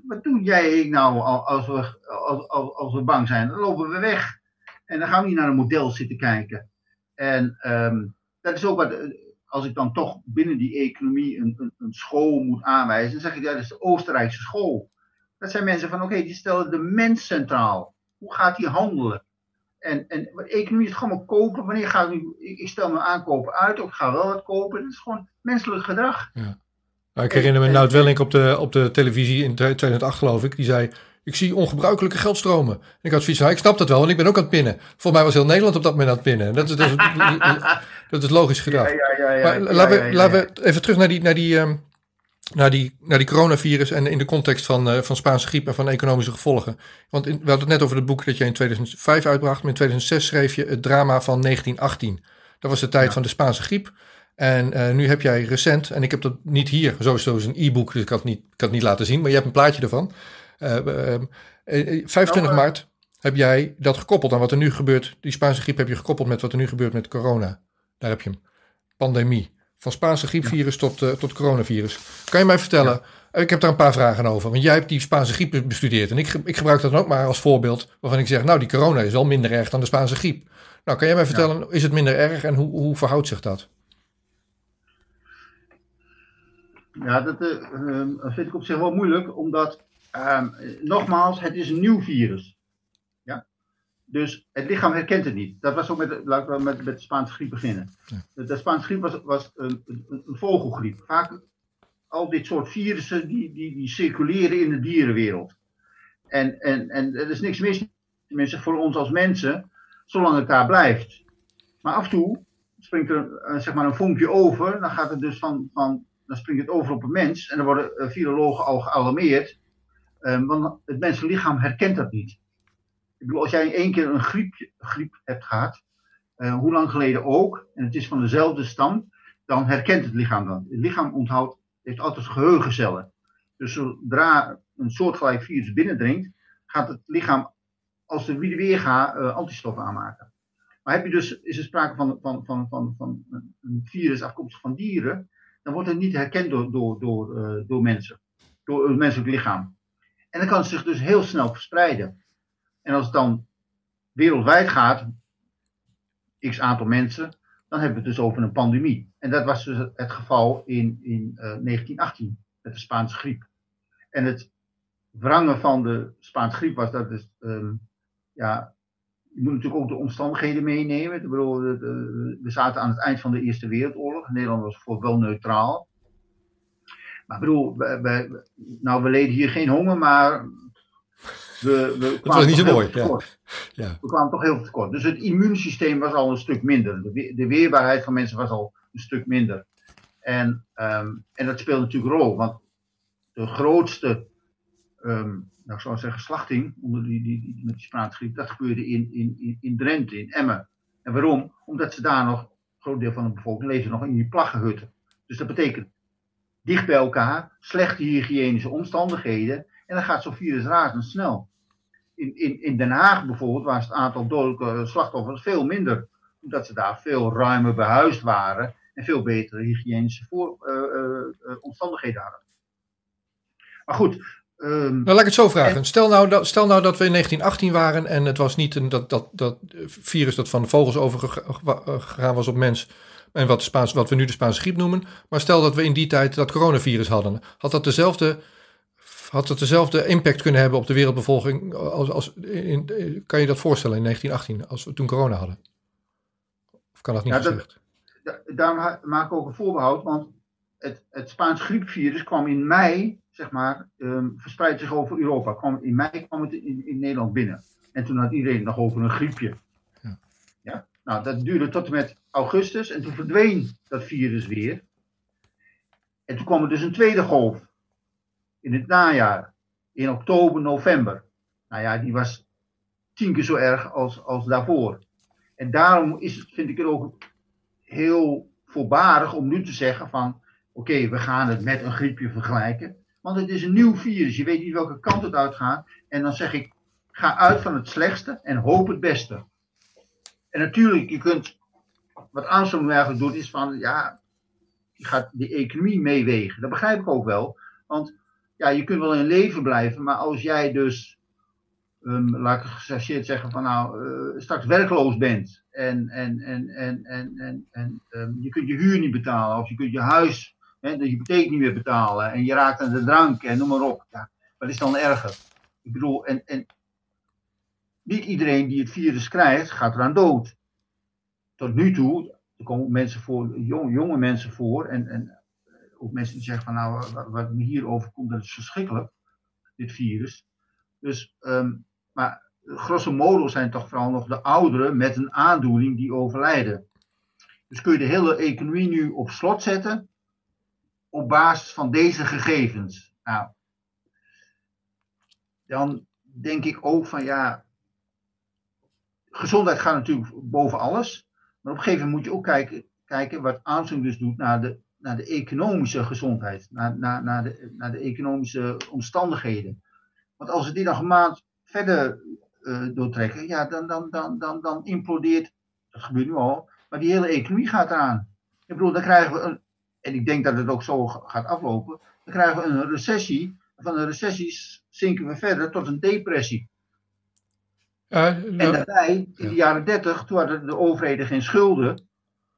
wat, doe jij ik nou al- als we, als, als, als we bang zijn? Dan lopen we weg. En dan gaan we niet naar een model zitten kijken. En ehm, dat is ook wat, eh, als ik dan toch binnen die economie een, een, een school moet aanwijzen, dan zeg ik, dat is de Oostenrijkse school. Dat zijn mensen van, oké, die stellen de mens centraal. Hoe gaat die handelen? En, en economie is gewoon maar kopen. Wanneer ga ik nu, ik, stel mijn aankopen uit, of ik ga wel wat kopen. Dat is gewoon menselijk gedrag. Nou, ik herinner me Nout Welling op de, op de televisie in 2008 geloof ik. Die zei, ik zie ongebruikelijke geldstromen. En ik had zoiets van, ik snap dat wel, want ik ben ook aan het pinnen. Volgens mij was heel Nederland op dat moment aan het pinnen. Dat is, dat is, dat is logisch gedrag. Ja, ja, ja, ja, Maar ja, laten, ja, we, ja, laten ja. we even terug naar die, naar die, ehm, naar die, naar die coronavirus en in de context van, eh, van Spaanse griep en van economische gevolgen. Want in, we hadden het net over het boek dat je in 2005 uitbracht, maar in 2006 schreef je het drama van 1918. Dat was de tijd Ja. van de Spaanse griep. En eh, nu heb jij recent, en ik heb dat niet hier, sowieso is een e-book, dus ik kan het niet, ik kan het niet laten zien, maar je hebt een plaatje ervan. Eh, ehm, eh, 25 Nou, eh, maart heb jij dat gekoppeld aan wat er nu gebeurt. Die Spaanse griep heb je gekoppeld met wat er nu gebeurt met corona. Daar heb je hem. Pandemie. Van Spaanse griepvirus tot, eh, tot coronavirus. Kan je mij vertellen, ik heb daar een paar vragen over. Want jij hebt die Spaanse griep bestudeerd. En ik, ik gebruik dat dan ook maar als voorbeeld. Waarvan ik zeg, nou die corona is wel minder erg dan de Spaanse griep. Nou, kan jij mij vertellen, is het minder erg en hoe, hoe verhoudt zich dat? Ja, dat eh, eh, vind ik op zich wel moeilijk, omdat, ehm, eh, nogmaals, het is een nieuw virus. Dus het lichaam herkent het niet. Dat was ook met, laten we met, met de Spaanse griep beginnen. De, de Spaanse griep was, was een, een, een vogelgriep. Vaak al dit soort virussen die, die, die circuleren in de dierenwereld. En, en, en er is niks mis, tenminste voor ons als mensen, zolang het daar blijft. Maar af en toe springt er eh, zeg maar een vonkje over, dan gaat het dus van, van dan springt het over op een mens en dan worden eh, virologen al gealarmeerd. eh, want het menselijk lichaam herkent dat niet. Als jij één keer een griep, griep hebt gehad, hoe lang geleden ook, en het is van dezelfde stam, dan herkent het lichaam dat. Het lichaam onthoudt, heeft altijd geheugencellen. Dus zodra een soortgelijk virus binnendringt, gaat het lichaam als de weerga uh, antistoffen aanmaken. Maar heb je dus, is er sprake van, van, van, van, van een virus afkomstig van dieren, dan wordt het niet herkend door, door, door, uh, door mensen, door het menselijk lichaam. En dan kan het zich dus heel snel verspreiden. En als het dan wereldwijd gaat, x aantal mensen, dan hebben we het dus over een pandemie. En dat was dus het geval in, in uh, eh, 1918 met de Spaanse griep. En het wrangen van de Spaanse griep was dat dus, ja, je moet natuurlijk ook de omstandigheden meenemen. Ik bedoel, we zaten aan het eind van de Eerste Wereldoorlog. Nederland was voor wel neutraal. Maar ik bedoel, we, nou, we leden hier geen honger, maar we, we kwamen was niet zo mooi. Ja. ja. We kwamen toch heel veel tekort. Dus het immuunsysteem was al een stuk minder. De, de weerbaarheid van mensen was al een stuk minder. En, um, en dat speelt natuurlijk een rol, want de grootste um, nou, ik zou zeggen, slachting onder die, die, die, met die dat gebeurde in, in, in Drenthe, in Emmen. En waarom? Omdat ze daar nog, een groot deel van de bevolking leefde nog in die plaggenhutten. Dus dat betekent dicht bij elkaar, slechte hygiënische omstandigheden, en dan gaat zo'n virus razendsnel. In, in, in Den Haag bijvoorbeeld was het aantal dodelijke slachtoffers veel minder, omdat ze daar veel ruimer behuisd waren en veel betere hygiënische voor, uh, uh, omstandigheden hadden. Maar goed, Um, nou, laat ik het zo vragen. Stel, nou dat, stel nou dat we in 1918 waren en het was niet een, dat, dat, dat virus dat van de vogels overgegaan was op mens. En wat, Spaans, wat we nu de Spaanse griep noemen. Maar stel dat we in die tijd dat coronavirus hadden. Had dat dezelfde, had dat dezelfde impact kunnen hebben op de wereldbevolking? Als, als, in, kan je dat voorstellen in 1918, als we toen corona hadden? Of kan dat niet ja, gezegd? Dat, daar maak ik ook een voorbehoud, want het, het Spaans griepvirus kwam in mei zeg maar, um, verspreidt zich over Europa. Kwam, in mei kwam het in, in, Nederland binnen. En toen had iedereen nog over een griepje. Ja. ja. Nou, dat duurde tot en met augustus. En toen verdween dat virus weer. En toen kwam er dus een tweede golf. In het najaar. In oktober, november. Nou ja, die was tien keer zo erg als, als daarvoor. En daarom is het, vind ik het ook heel voorbarig om nu te zeggen van... Oké, we gaan het met een griepje vergelijken. Want het is een nieuw virus. Je weet niet welke kant het uitgaat. En dan zeg ik, ga uit van het slechtste en hoop het beste. En natuurlijk, je kunt, wat Armstrong eigenlijk doet, is van, ja, je gaat die economie meewegen. Dat begrijp ik ook wel. Want ja, je kunt wel in leven blijven, maar als jij dus, um, laat ik gechargeerd zeggen, van nou, uh, straks werkloos bent en, en, en, en, en, en, en um, je kunt je huur niet betalen of je kunt je huis Hè, de hypotheek niet meer betalen en je raakt aan de drank en noem maar op. Ja, wat is dan erger? Ik bedoel, en, en niet iedereen die het virus krijgt, gaat eraan dood. Tot nu toe, er komen mensen voor, jong, jonge mensen voor en, en ook mensen die zeggen van nou, wat, me hier overkomt, dat is verschrikkelijk, dit virus. Dus, um, maar grosso modo zijn toch vooral nog de ouderen met een aandoening die overlijden. Dus kun je de hele economie nu op slot zetten op basis van deze gegevens. Nou, dan denk ik ook van ja, gezondheid gaat natuurlijk boven alles. Maar op een gegeven moment moet je ook kijken, kijken wat Armstrong dus doet naar de, naar de economische gezondheid, naar, naar, naar, de, naar de economische omstandigheden. Want als we die nog een maand verder uh, doortrekken, ja, dan, dan, dan, dan, dan implodeert, dat gebeurt nu al, maar die hele economie gaat eraan. Ik bedoel, dan krijgen we een, en ik denk dat het ook zo gaat aflopen, dan krijgen we een recessie. Van een recessie zinken we verder tot een depressie. en daarbij, in de jaren 30, toen hadden de overheden geen schulden.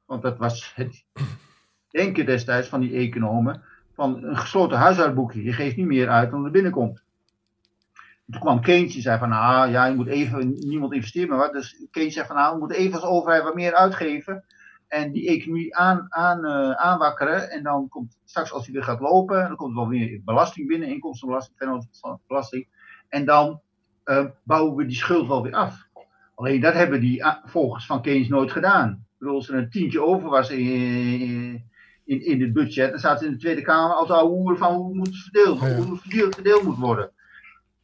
Want dat was het denken destijds van die economen. Van een gesloten huishoudboekje. Je geeft niet meer uit dan er binnenkomt. toen kwam Keynes, die zei van, nou ja, je moet even, niemand investeert meer wat. Dus Keynes zei van, nou, we moeten even als overheid wat meer uitgeven en die economie aan, aan, uh, aanwakkeren. En dan komt straks, als hij weer gaat lopen, dan komt er wel weer belasting binnen, inkomstenbelasting, belasting. En dan uh, bouwen we die schuld wel weer af. Alleen dat hebben die volgers van Keynes nooit gedaan. Ik bedoel, als er een tientje over was in, in, in het budget, dan staat in de Tweede Kamer altijd al hoe van hoe het verdeeld, hoe het verdeeld, verdeeld moet worden.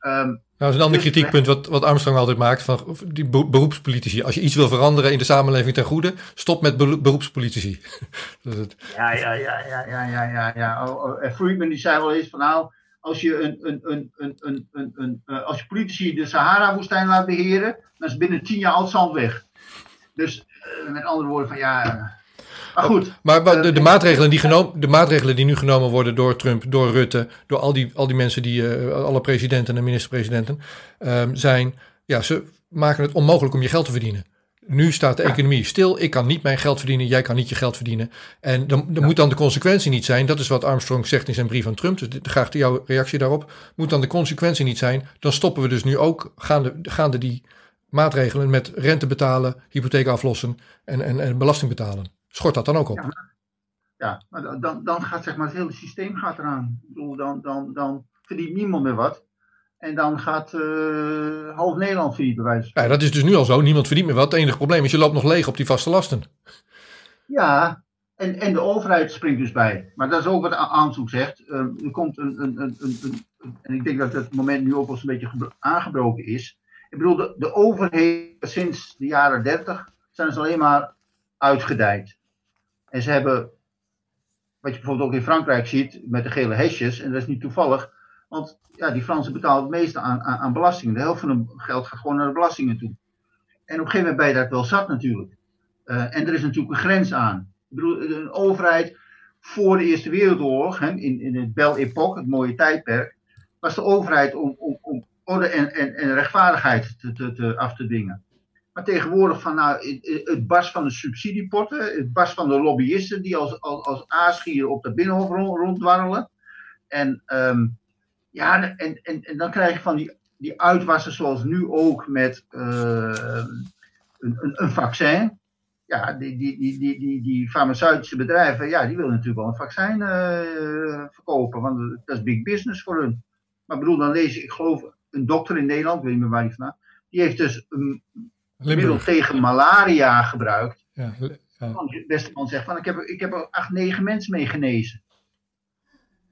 Um, nou, dat is een ander dus kritiekpunt wat, wat Armstrong altijd maakt van die beroepspolitici. Als je iets wil veranderen in de samenleving ten goede, stop met beroepspolitici. dat het. Ja, ja, ja, ja, ja, ja, ja. ja. Oh, oh. Friedman die zei wel eens van nou, als je, een, een, een, een, een, een, een, uh, als je politici de Sahara-woestijn laat beheren, dan is binnen tien jaar al het zand weg. Dus uh, met andere woorden van ja, maar goed. Maar, de, de, eh, maatregelen die genomen, de maatregelen die nu genomen worden door Trump, door Rutte, door al die, al die mensen, die, uh, alle presidenten en minister-presidenten, um, zijn, ja, ze maken het onmogelijk om je geld te verdienen. Nu staat de economie stil. Ik kan niet mijn geld verdienen. Jij kan niet je geld verdienen. En dan, dan moet dan de consequentie niet zijn. Dat is wat Armstrong zegt in zijn brief aan Trump. Dus graag jouw reactie daarop. Moet dan de consequentie niet zijn. Dan stoppen we dus nu ook gaande, gaande die maatregelen met rente betalen, hypotheek aflossen en, en, en belasting betalen. Schort dat dan ook op? Ja, ja maar dan, dan gaat zeg maar, het hele systeem gaat eraan. Ik bedoel, dan, dan, dan verdient niemand meer wat. En dan gaat uh, half Nederland failliet bij Ja, dat is dus nu al zo. Niemand verdient meer wat. Het enige probleem is, je loopt nog leeg op die vaste lasten. Ja, en, en de overheid springt dus bij. Maar dat is ook wat aanzoek zegt. Uh, er komt een, een, een, een, En ik denk dat het moment nu ook wel eens een beetje aangebroken is. Ik bedoel, de, de overheid sinds de jaren 30 zijn ze alleen maar uitgedijd. En ze hebben, wat je bijvoorbeeld ook in Frankrijk ziet, met de gele hesjes, en dat is niet toevallig, want ja, die Fransen betalen het meeste aan, aan, belastingen. De helft van hun geld gaat gewoon naar de belastingen toe. En op een gegeven moment ben je dat wel zat natuurlijk. Uh, en er is natuurlijk een grens aan. Ik bedoel, een overheid voor de Eerste Wereldoorlog, hè, in, in het Belle Époque, het mooie tijdperk, was de overheid om, om, om orde en, en, en rechtvaardigheid te, te, af te dingen. Maar tegenwoordig van nou, het bas van de subsidiepotten, het bas van de lobbyisten die als, als, als aasgieren op de binnenhof ronddwarrelen. En, um, ja, en, en, en dan krijg je van die, die uitwassen zoals nu ook met uh, een, een, een, vaccin. Ja, die, die, die, die, die, die farmaceutische bedrijven, ja, die willen natuurlijk wel een vaccin uh, verkopen, want dat is big business voor hun. Maar bedoel, dan lees ik, ik geloof, een dokter in Nederland, weet niet meer waar die vandaan, die heeft dus een, middel tegen malaria gebruikt. Ja, ja. De beste man zegt van ik heb, ik heb er acht, negen mensen mee genezen.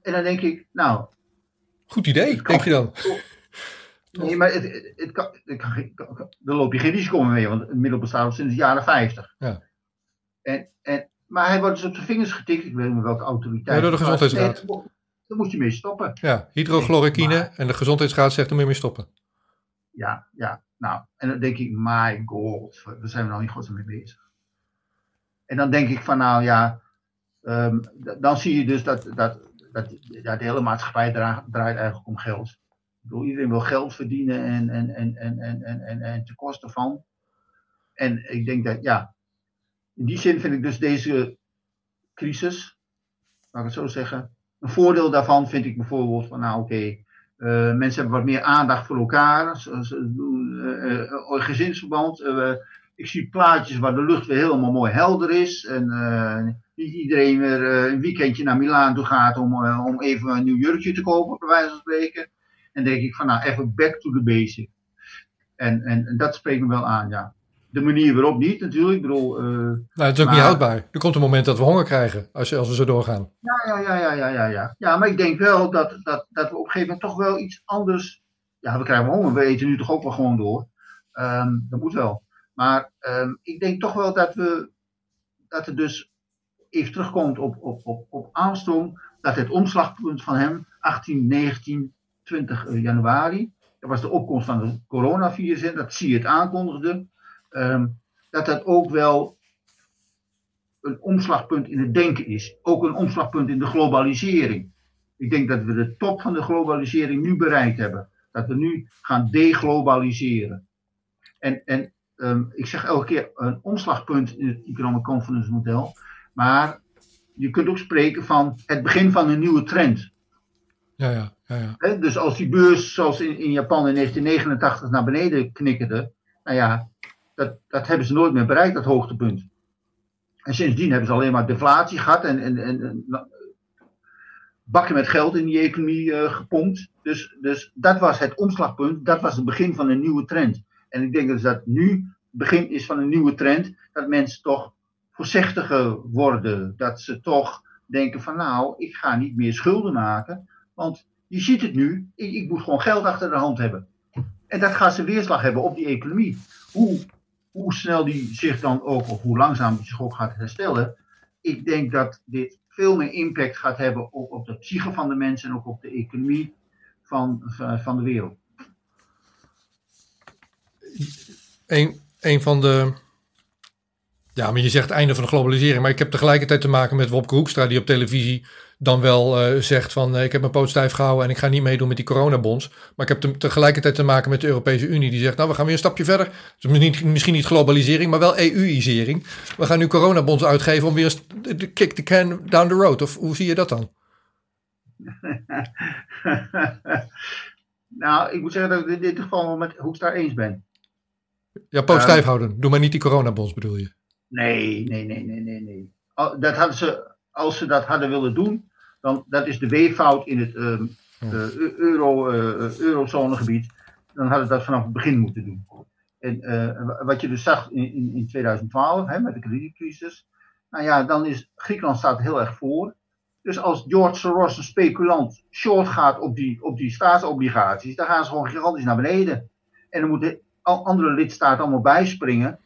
En dan denk ik, nou. Goed idee, denk je dan? Nee, maar het, het, het kan, daar loop je geen risico mee, want het middel bestaat al sinds de jaren 50. Ja. En, en, maar hij wordt dus op zijn vingers getikt, ik weet niet meer welke autoriteit. Ja, door de gezondheidsraad. Dan moet je mee stoppen. Ja, hydrochloroquine en de gezondheidsraad zegt er moet je mee stoppen. Ja, ja. Nou, en dan denk ik, my god, daar zijn we nou niet goed mee bezig. En dan denk ik van, nou ja, um, dan zie je dus dat, dat, dat ja, de hele maatschappij draait, eigenlijk om geld. Iedereen wil geld verdienen en, en, en, en, en, en, en, en ten koste van. En ik denk dat, ja, in die zin vind ik dus deze crisis, laat ik het zo zeggen, een voordeel daarvan vind ik bijvoorbeeld van, nou oké, uh, mensen hebben wat meer aandacht voor elkaar. Uh, uh, gezinsverband. ik zie plaatjes waar de lucht weer helemaal mooi helder is. En niet iedereen weer een weekendje naar Milaan toe gaat om, om even een nieuw jurkje te kopen, bij wijze van spreken. En denk ik van nou, even back to the basic. En, en dat spreekt me wel aan, ja de manier waarop niet natuurlijk. Ik bedoel, uh, nou, het is ook niet houdbaar. Er komt een moment dat we honger krijgen als, als we zo doorgaan. Ja, ja, ja, ja, ja, ja, ja. Ja, maar ik denk wel dat, dat, dat we op een gegeven moment toch wel iets anders... Ja, we krijgen honger. We eten nu toch ook wel gewoon door. Um, dat moet wel. Maar um, ik denk toch wel dat we... Dat het dus even terugkomt op, op, op, op Armstrong. Dat het omslagpunt van hem, 18, 19, 20 januari... Dat was de opkomst van het coronavirus. Dat zie je het aankondigde um, dat dat ook wel een omslagpunt in het denken is. Ook een omslagpunt in de globalisering. Ik denk dat we de top van de globalisering nu bereikt hebben. Dat we nu gaan deglobaliseren. En, en um, ik zeg elke keer een omslagpunt in het Economic Confidence model. Maar je kunt ook spreken van het begin van een nieuwe trend. Ja, ja, ja, ja. dus als die beurs zoals in, in Japan in 1989 naar beneden knikkerde. Nou ja, dat, dat hebben ze nooit meer bereikt, dat hoogtepunt. En sindsdien hebben ze alleen maar deflatie gehad en, en, en, bakken met geld in die economie uh, gepompt. Dus, dus dat was het omslagpunt, dat was het begin van een nieuwe trend. En ik denk dus dat nu het begin is van een nieuwe trend, dat mensen toch voorzichtiger worden. Dat ze toch denken van nou, ik ga niet meer schulden maken, want je ziet het nu, ik, ik, moet gewoon geld achter de hand hebben. En dat gaat zijn weerslag hebben op die economie. Hoe, hoe snel die zich dan ook, of hoe langzaam die zich ook gaat herstellen. Ik denk dat dit veel meer impact gaat hebben op, op de psyche van de mensen en ook op de economie van, van de wereld. Een, een van de ja, maar je zegt einde van de globalisering. Maar ik heb tegelijkertijd te maken met Wopke Hoekstra, die op televisie dan wel uh, zegt van uh, ik heb mijn poot stijf gehouden en ik ga niet meedoen met die coronabonds. Maar ik heb te, tegelijkertijd te maken met de Europese Unie, die zegt nou we gaan weer een stapje verder. Dus misschien, misschien niet globalisering, maar wel EU-isering. We gaan nu coronabonds uitgeven om weer de kick the can down the road. Of hoe zie je dat dan? nou, ik moet zeggen dat ik in dit geval met Hoekstra eens ben. Ja, poot stijf houden. Doe maar niet die coronabonds bedoel je. Nee, nee, nee, nee, nee, nee. Dat hadden ze, als ze dat hadden willen doen, dan dat is de weeffout in het um, euro, uh, eurozonegebied. Dan hadden ze dat vanaf het begin moeten doen. En uh, wat je dus zag in, in, in 2012 hè, met de kredietcrisis. Nou ja, dan is Griekenland staat heel erg voor. Dus als George Soros, een speculant, short gaat op die, op die staatsobligaties, dan gaan ze gewoon gigantisch naar beneden. En dan moeten andere lidstaten allemaal bijspringen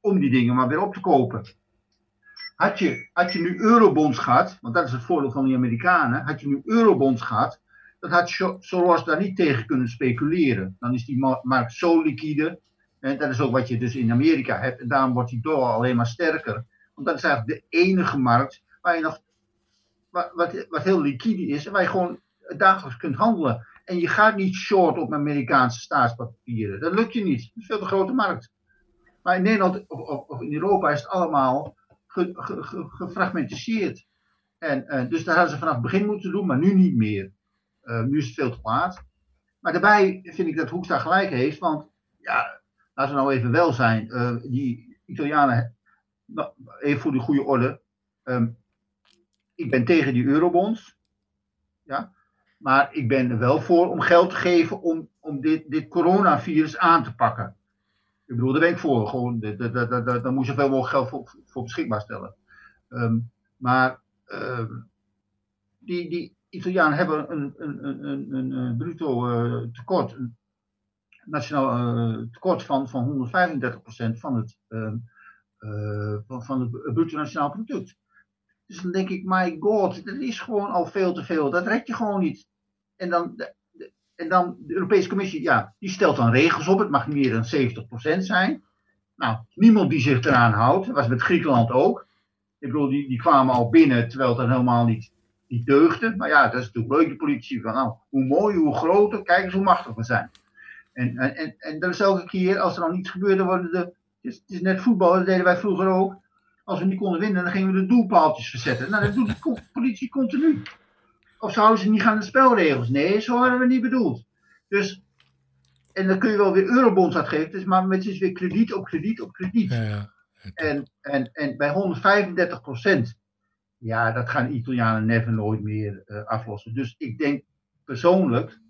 om die dingen maar weer op te kopen. Had je, had je nu eurobonds gehad, want dat is het voordeel van die Amerikanen, had je nu eurobonds gehad, dan had Soros daar niet tegen kunnen speculeren. Dan is die markt zo liquide. En dat is ook wat je dus in Amerika hebt. En daarom wordt die dollar alleen maar sterker. Want dat is eigenlijk de enige markt waar je nog, wat, wat, wat heel liquide is. En waar je gewoon dagelijks kunt handelen. En je gaat niet short op Amerikaanse staatspapieren. Dat lukt je niet. Dat is veel te grote markt. Maar in Nederland of, of in Europa is het allemaal ge, gefragmentiseerd. En, uh, dus daar hadden ze vanaf het begin moeten doen, maar nu niet meer. Uh, nu is het veel te laat. Maar daarbij vind ik dat Hoekstra gelijk heeft, want ja, laten we nou even wel zijn. Uh, die Italianen, nou, even voor de goede orde. Um, ik ben tegen die eurobonds. Ja, maar ik ben er wel voor om geld te geven om, om dit, dit coronavirus aan te pakken. Ik bedoel, daar ben ik voor. Gewoon, daar moet je veel mogelijk geld voor, beschikbaar stellen. Um, maar um, die, die Italianen hebben een, een, een, een, een bruto uh, tekort, een nationaal uh, tekort van, van 135% van het, uh, van, van het bruto nationaal product. Dus dan denk ik, my god, dat is gewoon al veel te veel. Dat red je gewoon niet. En dan, en dan de Europese Commissie, ja, die stelt dan regels op. Het mag niet meer dan 70% zijn. Nou, niemand die zich eraan houdt. Dat was met Griekenland ook. Ik bedoel, die, die kwamen al binnen terwijl dan helemaal niet, niet deugde. Maar ja, dat is natuurlijk leuk, de politie. Van, nou, hoe mooi, hoe groter, kijk eens hoe machtig we zijn. En, en, en, en dat is elke keer, als er dan niets gebeurde, worden de. Het is, het is net voetbal, dat deden wij vroeger ook. Als we niet konden winnen, dan gingen we de doelpaaltjes verzetten. Nou, dat doet de politie continu. Of zouden ze niet gaan de spelregels? Nee, zo hadden we niet bedoeld. Dus, en dan kun je wel weer eurobonds uitgeven, dus, maar het is weer krediet op krediet op krediet. Ja, ja. En, en, en bij 135 procent, ja, dat gaan Italianen never nooit meer uh, aflossen. Dus ik denk persoonlijk,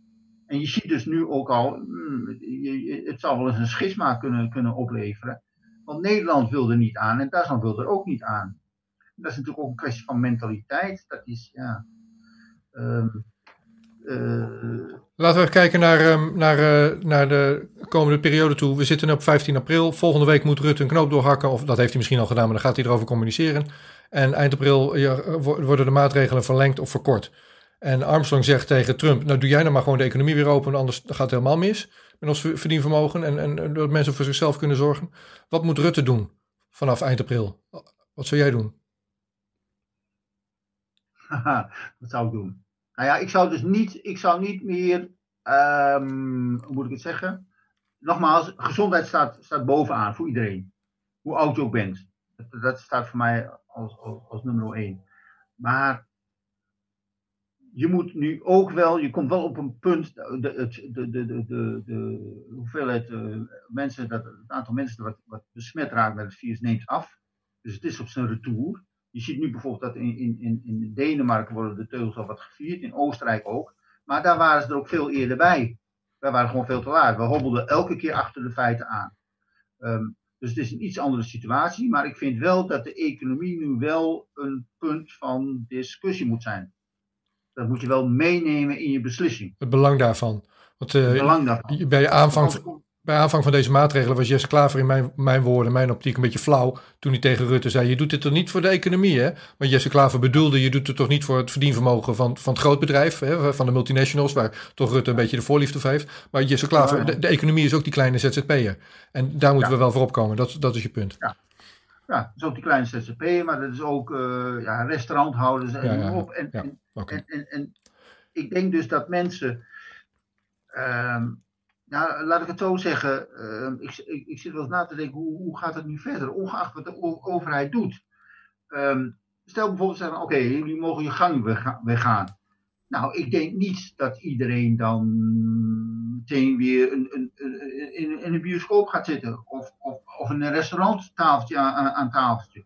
en je ziet dus nu ook al, je, het zou wel eens een schisma kunnen, kunnen opleveren. Want Nederland wilde niet aan en Duitsland wilde er ook niet aan. Dat is natuurlijk ook een kwestie van mentaliteit. Dat is, ja, Ehm, eh, Laten we even kijken naar, ehm, naar, uh, naar de komende periode toe. We zitten op 15 april. Volgende week moet Rutte een knoop doorhakken. Of dat heeft hij misschien al gedaan, maar dan gaat hij erover communiceren. En eind april worden de maatregelen verlengd of verkort. En Armstrong zegt tegen Trump: Nou, doe jij nou maar gewoon de economie weer open, anders gaat het helemaal mis met ons verdienvermogen. En, en dat mensen voor zichzelf kunnen zorgen. Wat moet Rutte doen vanaf eind april? Wat zou jij doen? wat zou ik doen? Nou ja, ik zou dus niet, ik zou niet meer, um, hoe moet ik het zeggen? Nogmaals, gezondheid staat, staat bovenaan voor iedereen. Hoe oud je ook bent. Dat, staat voor mij als, als, nummer één. Maar je moet nu ook wel, je komt wel op een punt, de, de, de, de, hoeveelheid uh, mensen, dat, het aantal mensen wat, wat besmet raakt met het virus neemt af. Dus het is op zijn retour. Je ziet nu bijvoorbeeld dat in, in, in Denemarken worden de teugels al wat gevierd, in Oostenrijk ook. Maar daar waren ze er ook veel eerder bij. Wij waren gewoon veel te laat. We hobbelden elke keer achter de feiten aan. Um, dus het is een iets andere situatie. Maar ik vind wel dat de economie nu wel een punt van discussie moet zijn. dat moet je wel meenemen in je beslissing. Het belang daarvan. Want uh, Het belang daarvan. bij, aanvang, bij aanvang van deze maatregelen was Jesse Klaver in mijn, mijn woorden, mijn optiek, een beetje flauw. Toen hij tegen Rutte zei: Je doet dit toch niet voor de economie, hè? Want Jesse Klaver bedoelde: Je doet het toch niet voor het verdienvermogen van, van het grootbedrijf, hè? van de multinationals, waar toch Rutte een beetje de voorliefde voor heeft. Maar Jesse Klaver, Ja, ja. de, de economie is ook die kleine ZZP'er. En daar moeten Ja. we wel voor opkomen. Dat, dat is je punt. Ja, dat is ook die kleine ZZP, maar dat is ook eh, ja, restauranthouders en Ja, noem ja, op. En, ja. en, Oké. en, en, en ik denk dus dat mensen, ehm, nou, laat ik het zo zeggen, ehm, ik, ik, zit wel eens na te denken, hoe, hoe gaat het nu verder, ongeacht wat de overheid doet. Ehm, stel bijvoorbeeld zeggen, oké, jullie mogen je gang wegga- weggaan. Nou, ik denk niet dat iedereen dan meteen weer een, een, een- in, een bioscoop gaat zitten. Of, of, of in een restauranttafeltje aan, aan, aan tafeltje.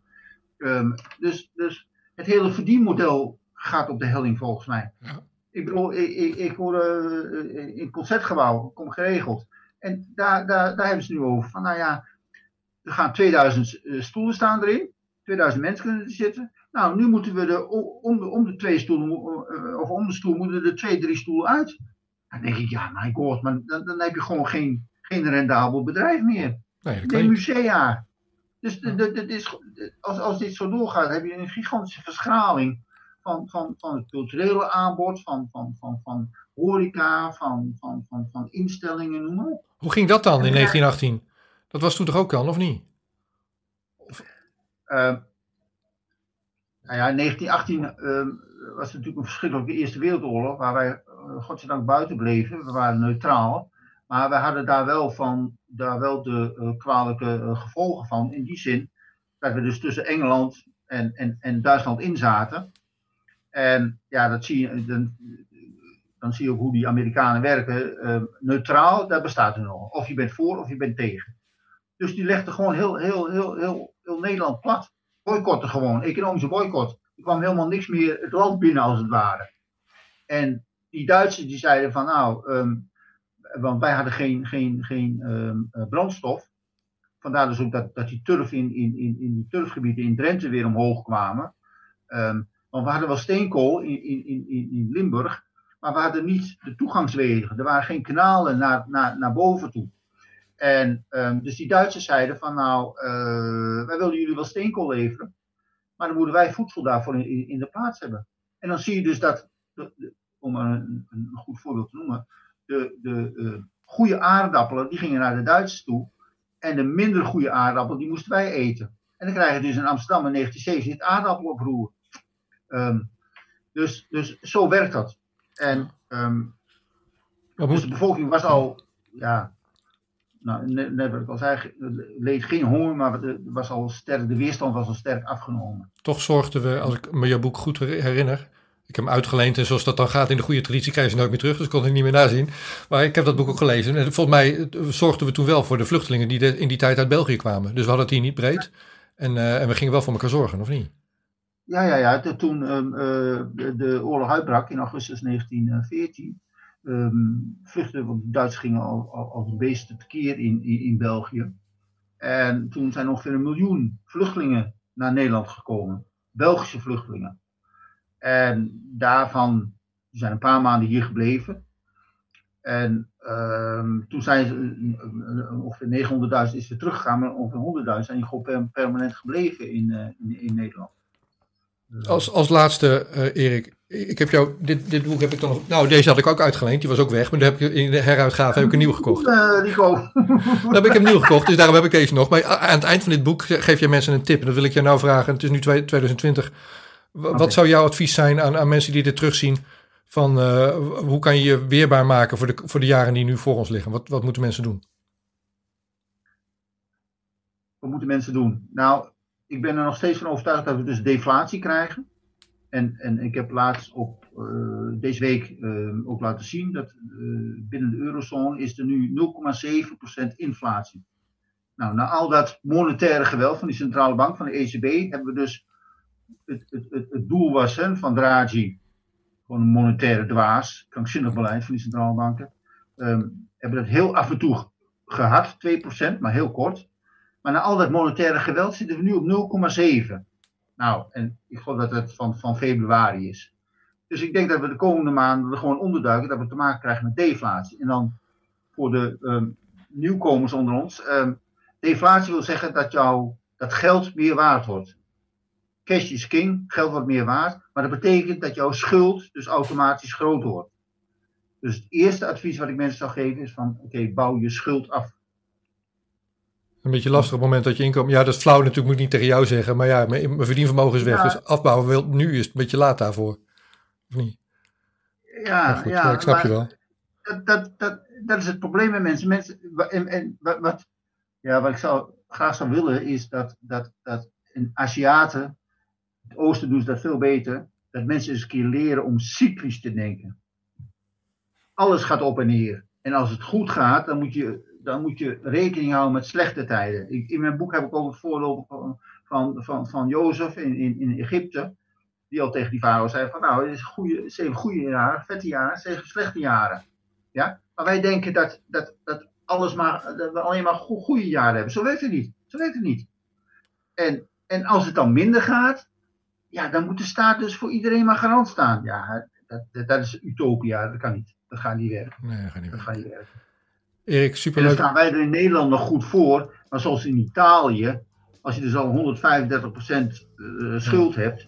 Ehm, dus, dus het hele verdienmodel gaat op de helling volgens mij. Ja. Ik bedoel, ik, ik, ik hoor eh, in het concertgebouw, kom geregeld. En daar, daar, daar hebben ze nu over. Van nou ja, er gaan 2000 eh, stoelen staan erin. 2000 mensen kunnen er zitten. Nou, nu moeten we er o- om de, om de twee stoelen, eh, of om de stoel, moeten er twee, drie stoelen uit. Dan denk ik, ja, my god, maar dan, dan heb je gewoon geen, geen rendabel bedrijf meer. Nee, dat musea. Dus de- de- dit is, als, als dit zo doorgaat, heb je een gigantische verschraling van, van, van het culturele aanbod, van, van, van, van horeca, van, van, van, van instellingen, noem maar op. Hoe ging dat dan in Ja. 1918? Dat was toen toch ook al, of niet? Eh, nou ja, in 1918 eh, was het natuurlijk een verschrikkelijke Eerste Wereldoorlog, waar wij eh, godzijdank buiten bleven. We waren neutraal. Maar we hadden daar wel, van, daar wel de eh, kwalijke gevolgen van. In die zin dat we dus tussen Engeland en, en, en Duitsland in zaten. En ja, dat zie je, dan, dan zie je ook hoe die Amerikanen werken. Eh, neutraal, dat bestaat er nog. Of je bent voor of je bent tegen. Dus die legde gewoon heel, heel, heel, heel, heel Nederland plat. Boycotten gewoon, economische boycott. Er kwam helemaal niks meer het land binnen als het ware. En die Duitsers die zeiden van nou, ehm, want wij hadden geen, geen, geen ehm, eh, brandstof. Vandaar dus ook dat, dat die turf in, in, in, in die turfgebieden in Drenthe weer omhoog kwamen. Ehm, want we hadden wel steenkool in, in, in, in Limburg, maar we hadden niet de toegangswegen. Er waren geen kanalen naar, naar, naar boven toe. En ehm, dus die Duitsers zeiden van nou, eh, wij willen jullie wel steenkool leveren, maar dan moeten wij voedsel daarvoor in, in, de plaats hebben. En dan zie je dus dat, om een, een goed voorbeeld te noemen, de, de eh, goede aardappelen die gingen naar de Duitsers toe en de minder goede aardappelen die moesten wij eten. En dan krijg je dus in Amsterdam in 1970 het aardappeloproer. Ehm dus, dus zo werkt dat. En Wat dus de bevolking was al, ja, nou, net, net wat ik al zei, leed geen honger, maar was al sterk, de weerstand was al sterk afgenomen. toch zorgden we, als ik me jouw boek goed her- herinner. Ik heb hem uitgeleend en zoals dat dan gaat in de goede traditie krijg je ze nooit meer terug. Dus ik kon het niet meer nazien. Maar ik heb dat boek ook gelezen. En volgens mij eh, zorgden we toen wel voor de vluchtelingen die de- in die tijd uit België kwamen. Dus we hadden het hier niet breed. En, eh, en we gingen wel voor elkaar zorgen, of niet? Ja, ja, ja. Toen ehm, eh, de, de oorlog uitbrak in augustus 1914, ehm vluchtten, want de Duitsers gingen al, al, als beesten tekeer in, in, in België. En toen zijn ongeveer een miljoen vluchtelingen naar Nederland gekomen. Belgische vluchtelingen. En daarvan zijn een paar maanden hier gebleven. En ehm, toen zijn ze, ongeveer 900.000 is weer teruggegaan, maar ongeveer 100.000 zijn gewoon per- permanent gebleven in, eh, in, in Nederland. Als, als laatste, eh, Erik. Ik heb jou, dit, dit boek heb ik dan nog. Nou, deze had ik ook uitgeleend. Die was ook weg. Maar heb ik, in de heruitgave heb ik een nieuwe gekocht. Eh, Rico. Dan heb ik hem nieuw gekocht, dus daarom heb ik deze nog. Maar aan het eind van dit boek geef je mensen een tip. En dat wil ik je nou vragen. Het is nu twee- 2020. Wa- Oké. Wat zou jouw advies zijn aan, aan mensen die dit terugzien? Van eh, hoe kan je je weerbaar maken voor de, voor de jaren die nu voor ons liggen? Wat, wat moeten mensen doen? Wat moeten mensen doen? Nou, ik ben er nog steeds van overtuigd dat we dus deflatie krijgen. En, en ik heb laatst op eh, deze week eh, ook laten zien dat eh, binnen de eurozone is er nu 0,7% inflatie. Nou, na al dat monetaire geweld van die centrale bank, van de ECB, hebben we dus het, het, het, het doel was van Draghi, gewoon een monetaire dwaas, krankzinnig beleid van die centrale banken, ehm, hebben dat heel af en toe ge- gehad, 2%, maar heel kort. Maar na al dat monetaire geweld zitten we nu op 0,7. Nou, en ik geloof dat het van, van februari is. Dus ik denk dat we de komende maanden er gewoon onderduiken dat we te maken krijgen met deflatie. En dan voor de ehm, nieuwkomers onder ons. ehm, deflatie wil zeggen dat, jouw, dat geld meer waard wordt. Cash is king, geld wordt meer waard. Maar dat betekent dat jouw schuld dus automatisch groter wordt. Dus het eerste advies wat ik mensen zou geven is van, oké, bouw je schuld af. Een beetje lastig op het moment dat je inkomen... Ja, dat is flauw natuurlijk, moet ik niet tegen jou zeggen. Maar ja, mijn, mijn verdienvermogen is weg. Ja. Dus afbouwen wil, nu is het een beetje laat daarvoor. Of niet? Ja, Maar goed, ja, ik snap maar je wel. Dat, dat, dat, dat is het probleem met mensen. mensen en, en wat, wat, ja, wat ik zou, graag zou willen is dat, dat, dat in Aziaten, het oosten doen ze dat veel beter, dat mensen eens een keer leren om cyclisch te denken. Alles gaat op en neer. En als het goed gaat, dan moet je, dan moet je rekening houden met slechte tijden. Ik, in mijn boek heb ik ook het voorbeeld van, van, van, van Jozef in, in, in Egypte. Die al tegen die farao zei van nou, het is goede, zeven goede jaren, vette jaren, zeven slechte jaren. Ja? Maar wij denken dat, dat, dat, alles maar, dat we alleen maar go- goede jaren hebben. Zo werkt het niet. Zo werkt het niet. En, en als het dan minder gaat, ja, dan moet de staat dus voor iedereen maar garant staan. Ja, dat, dat, dat is utopia. Dat kan niet. Dat gaat niet werken. Nee, dat gaat niet Dat weg. gaat niet werken. Erik, En daar superleuk. staan wij er in Nederland nog goed voor. Maar zoals in Italië, als je dus al 135% eh, schuld hebt,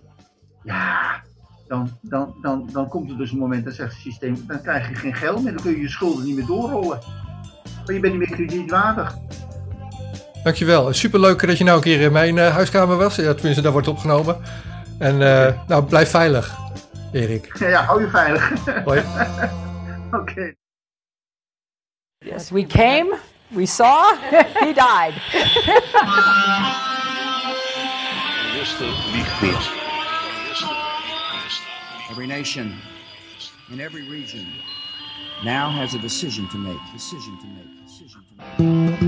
ja, dan, dan, dan, dan komt er dus een moment, dat zegt het systeem, dan krijg je geen geld meer, dan kun je je schulden niet meer doorrollen. Maar je bent niet meer kredietwaardig. Dankjewel. Superleuk dat je nou een keer in mijn eh, huiskamer was. Ja, tenminste, daar wordt opgenomen. En eh, nou, blijf veilig, Erik. Ja, hou je veilig. Hoi. Oké. Yes, we came, we saw, he died. Every nation in every region now has a decision to make. Decision to make. Decision to make.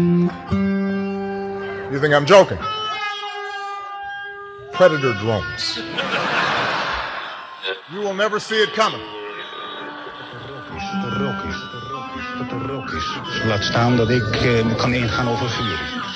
You think I'm joking? Predator drones. You will never see it coming. Laat staan dat ik eh, kan ingaan over vuur.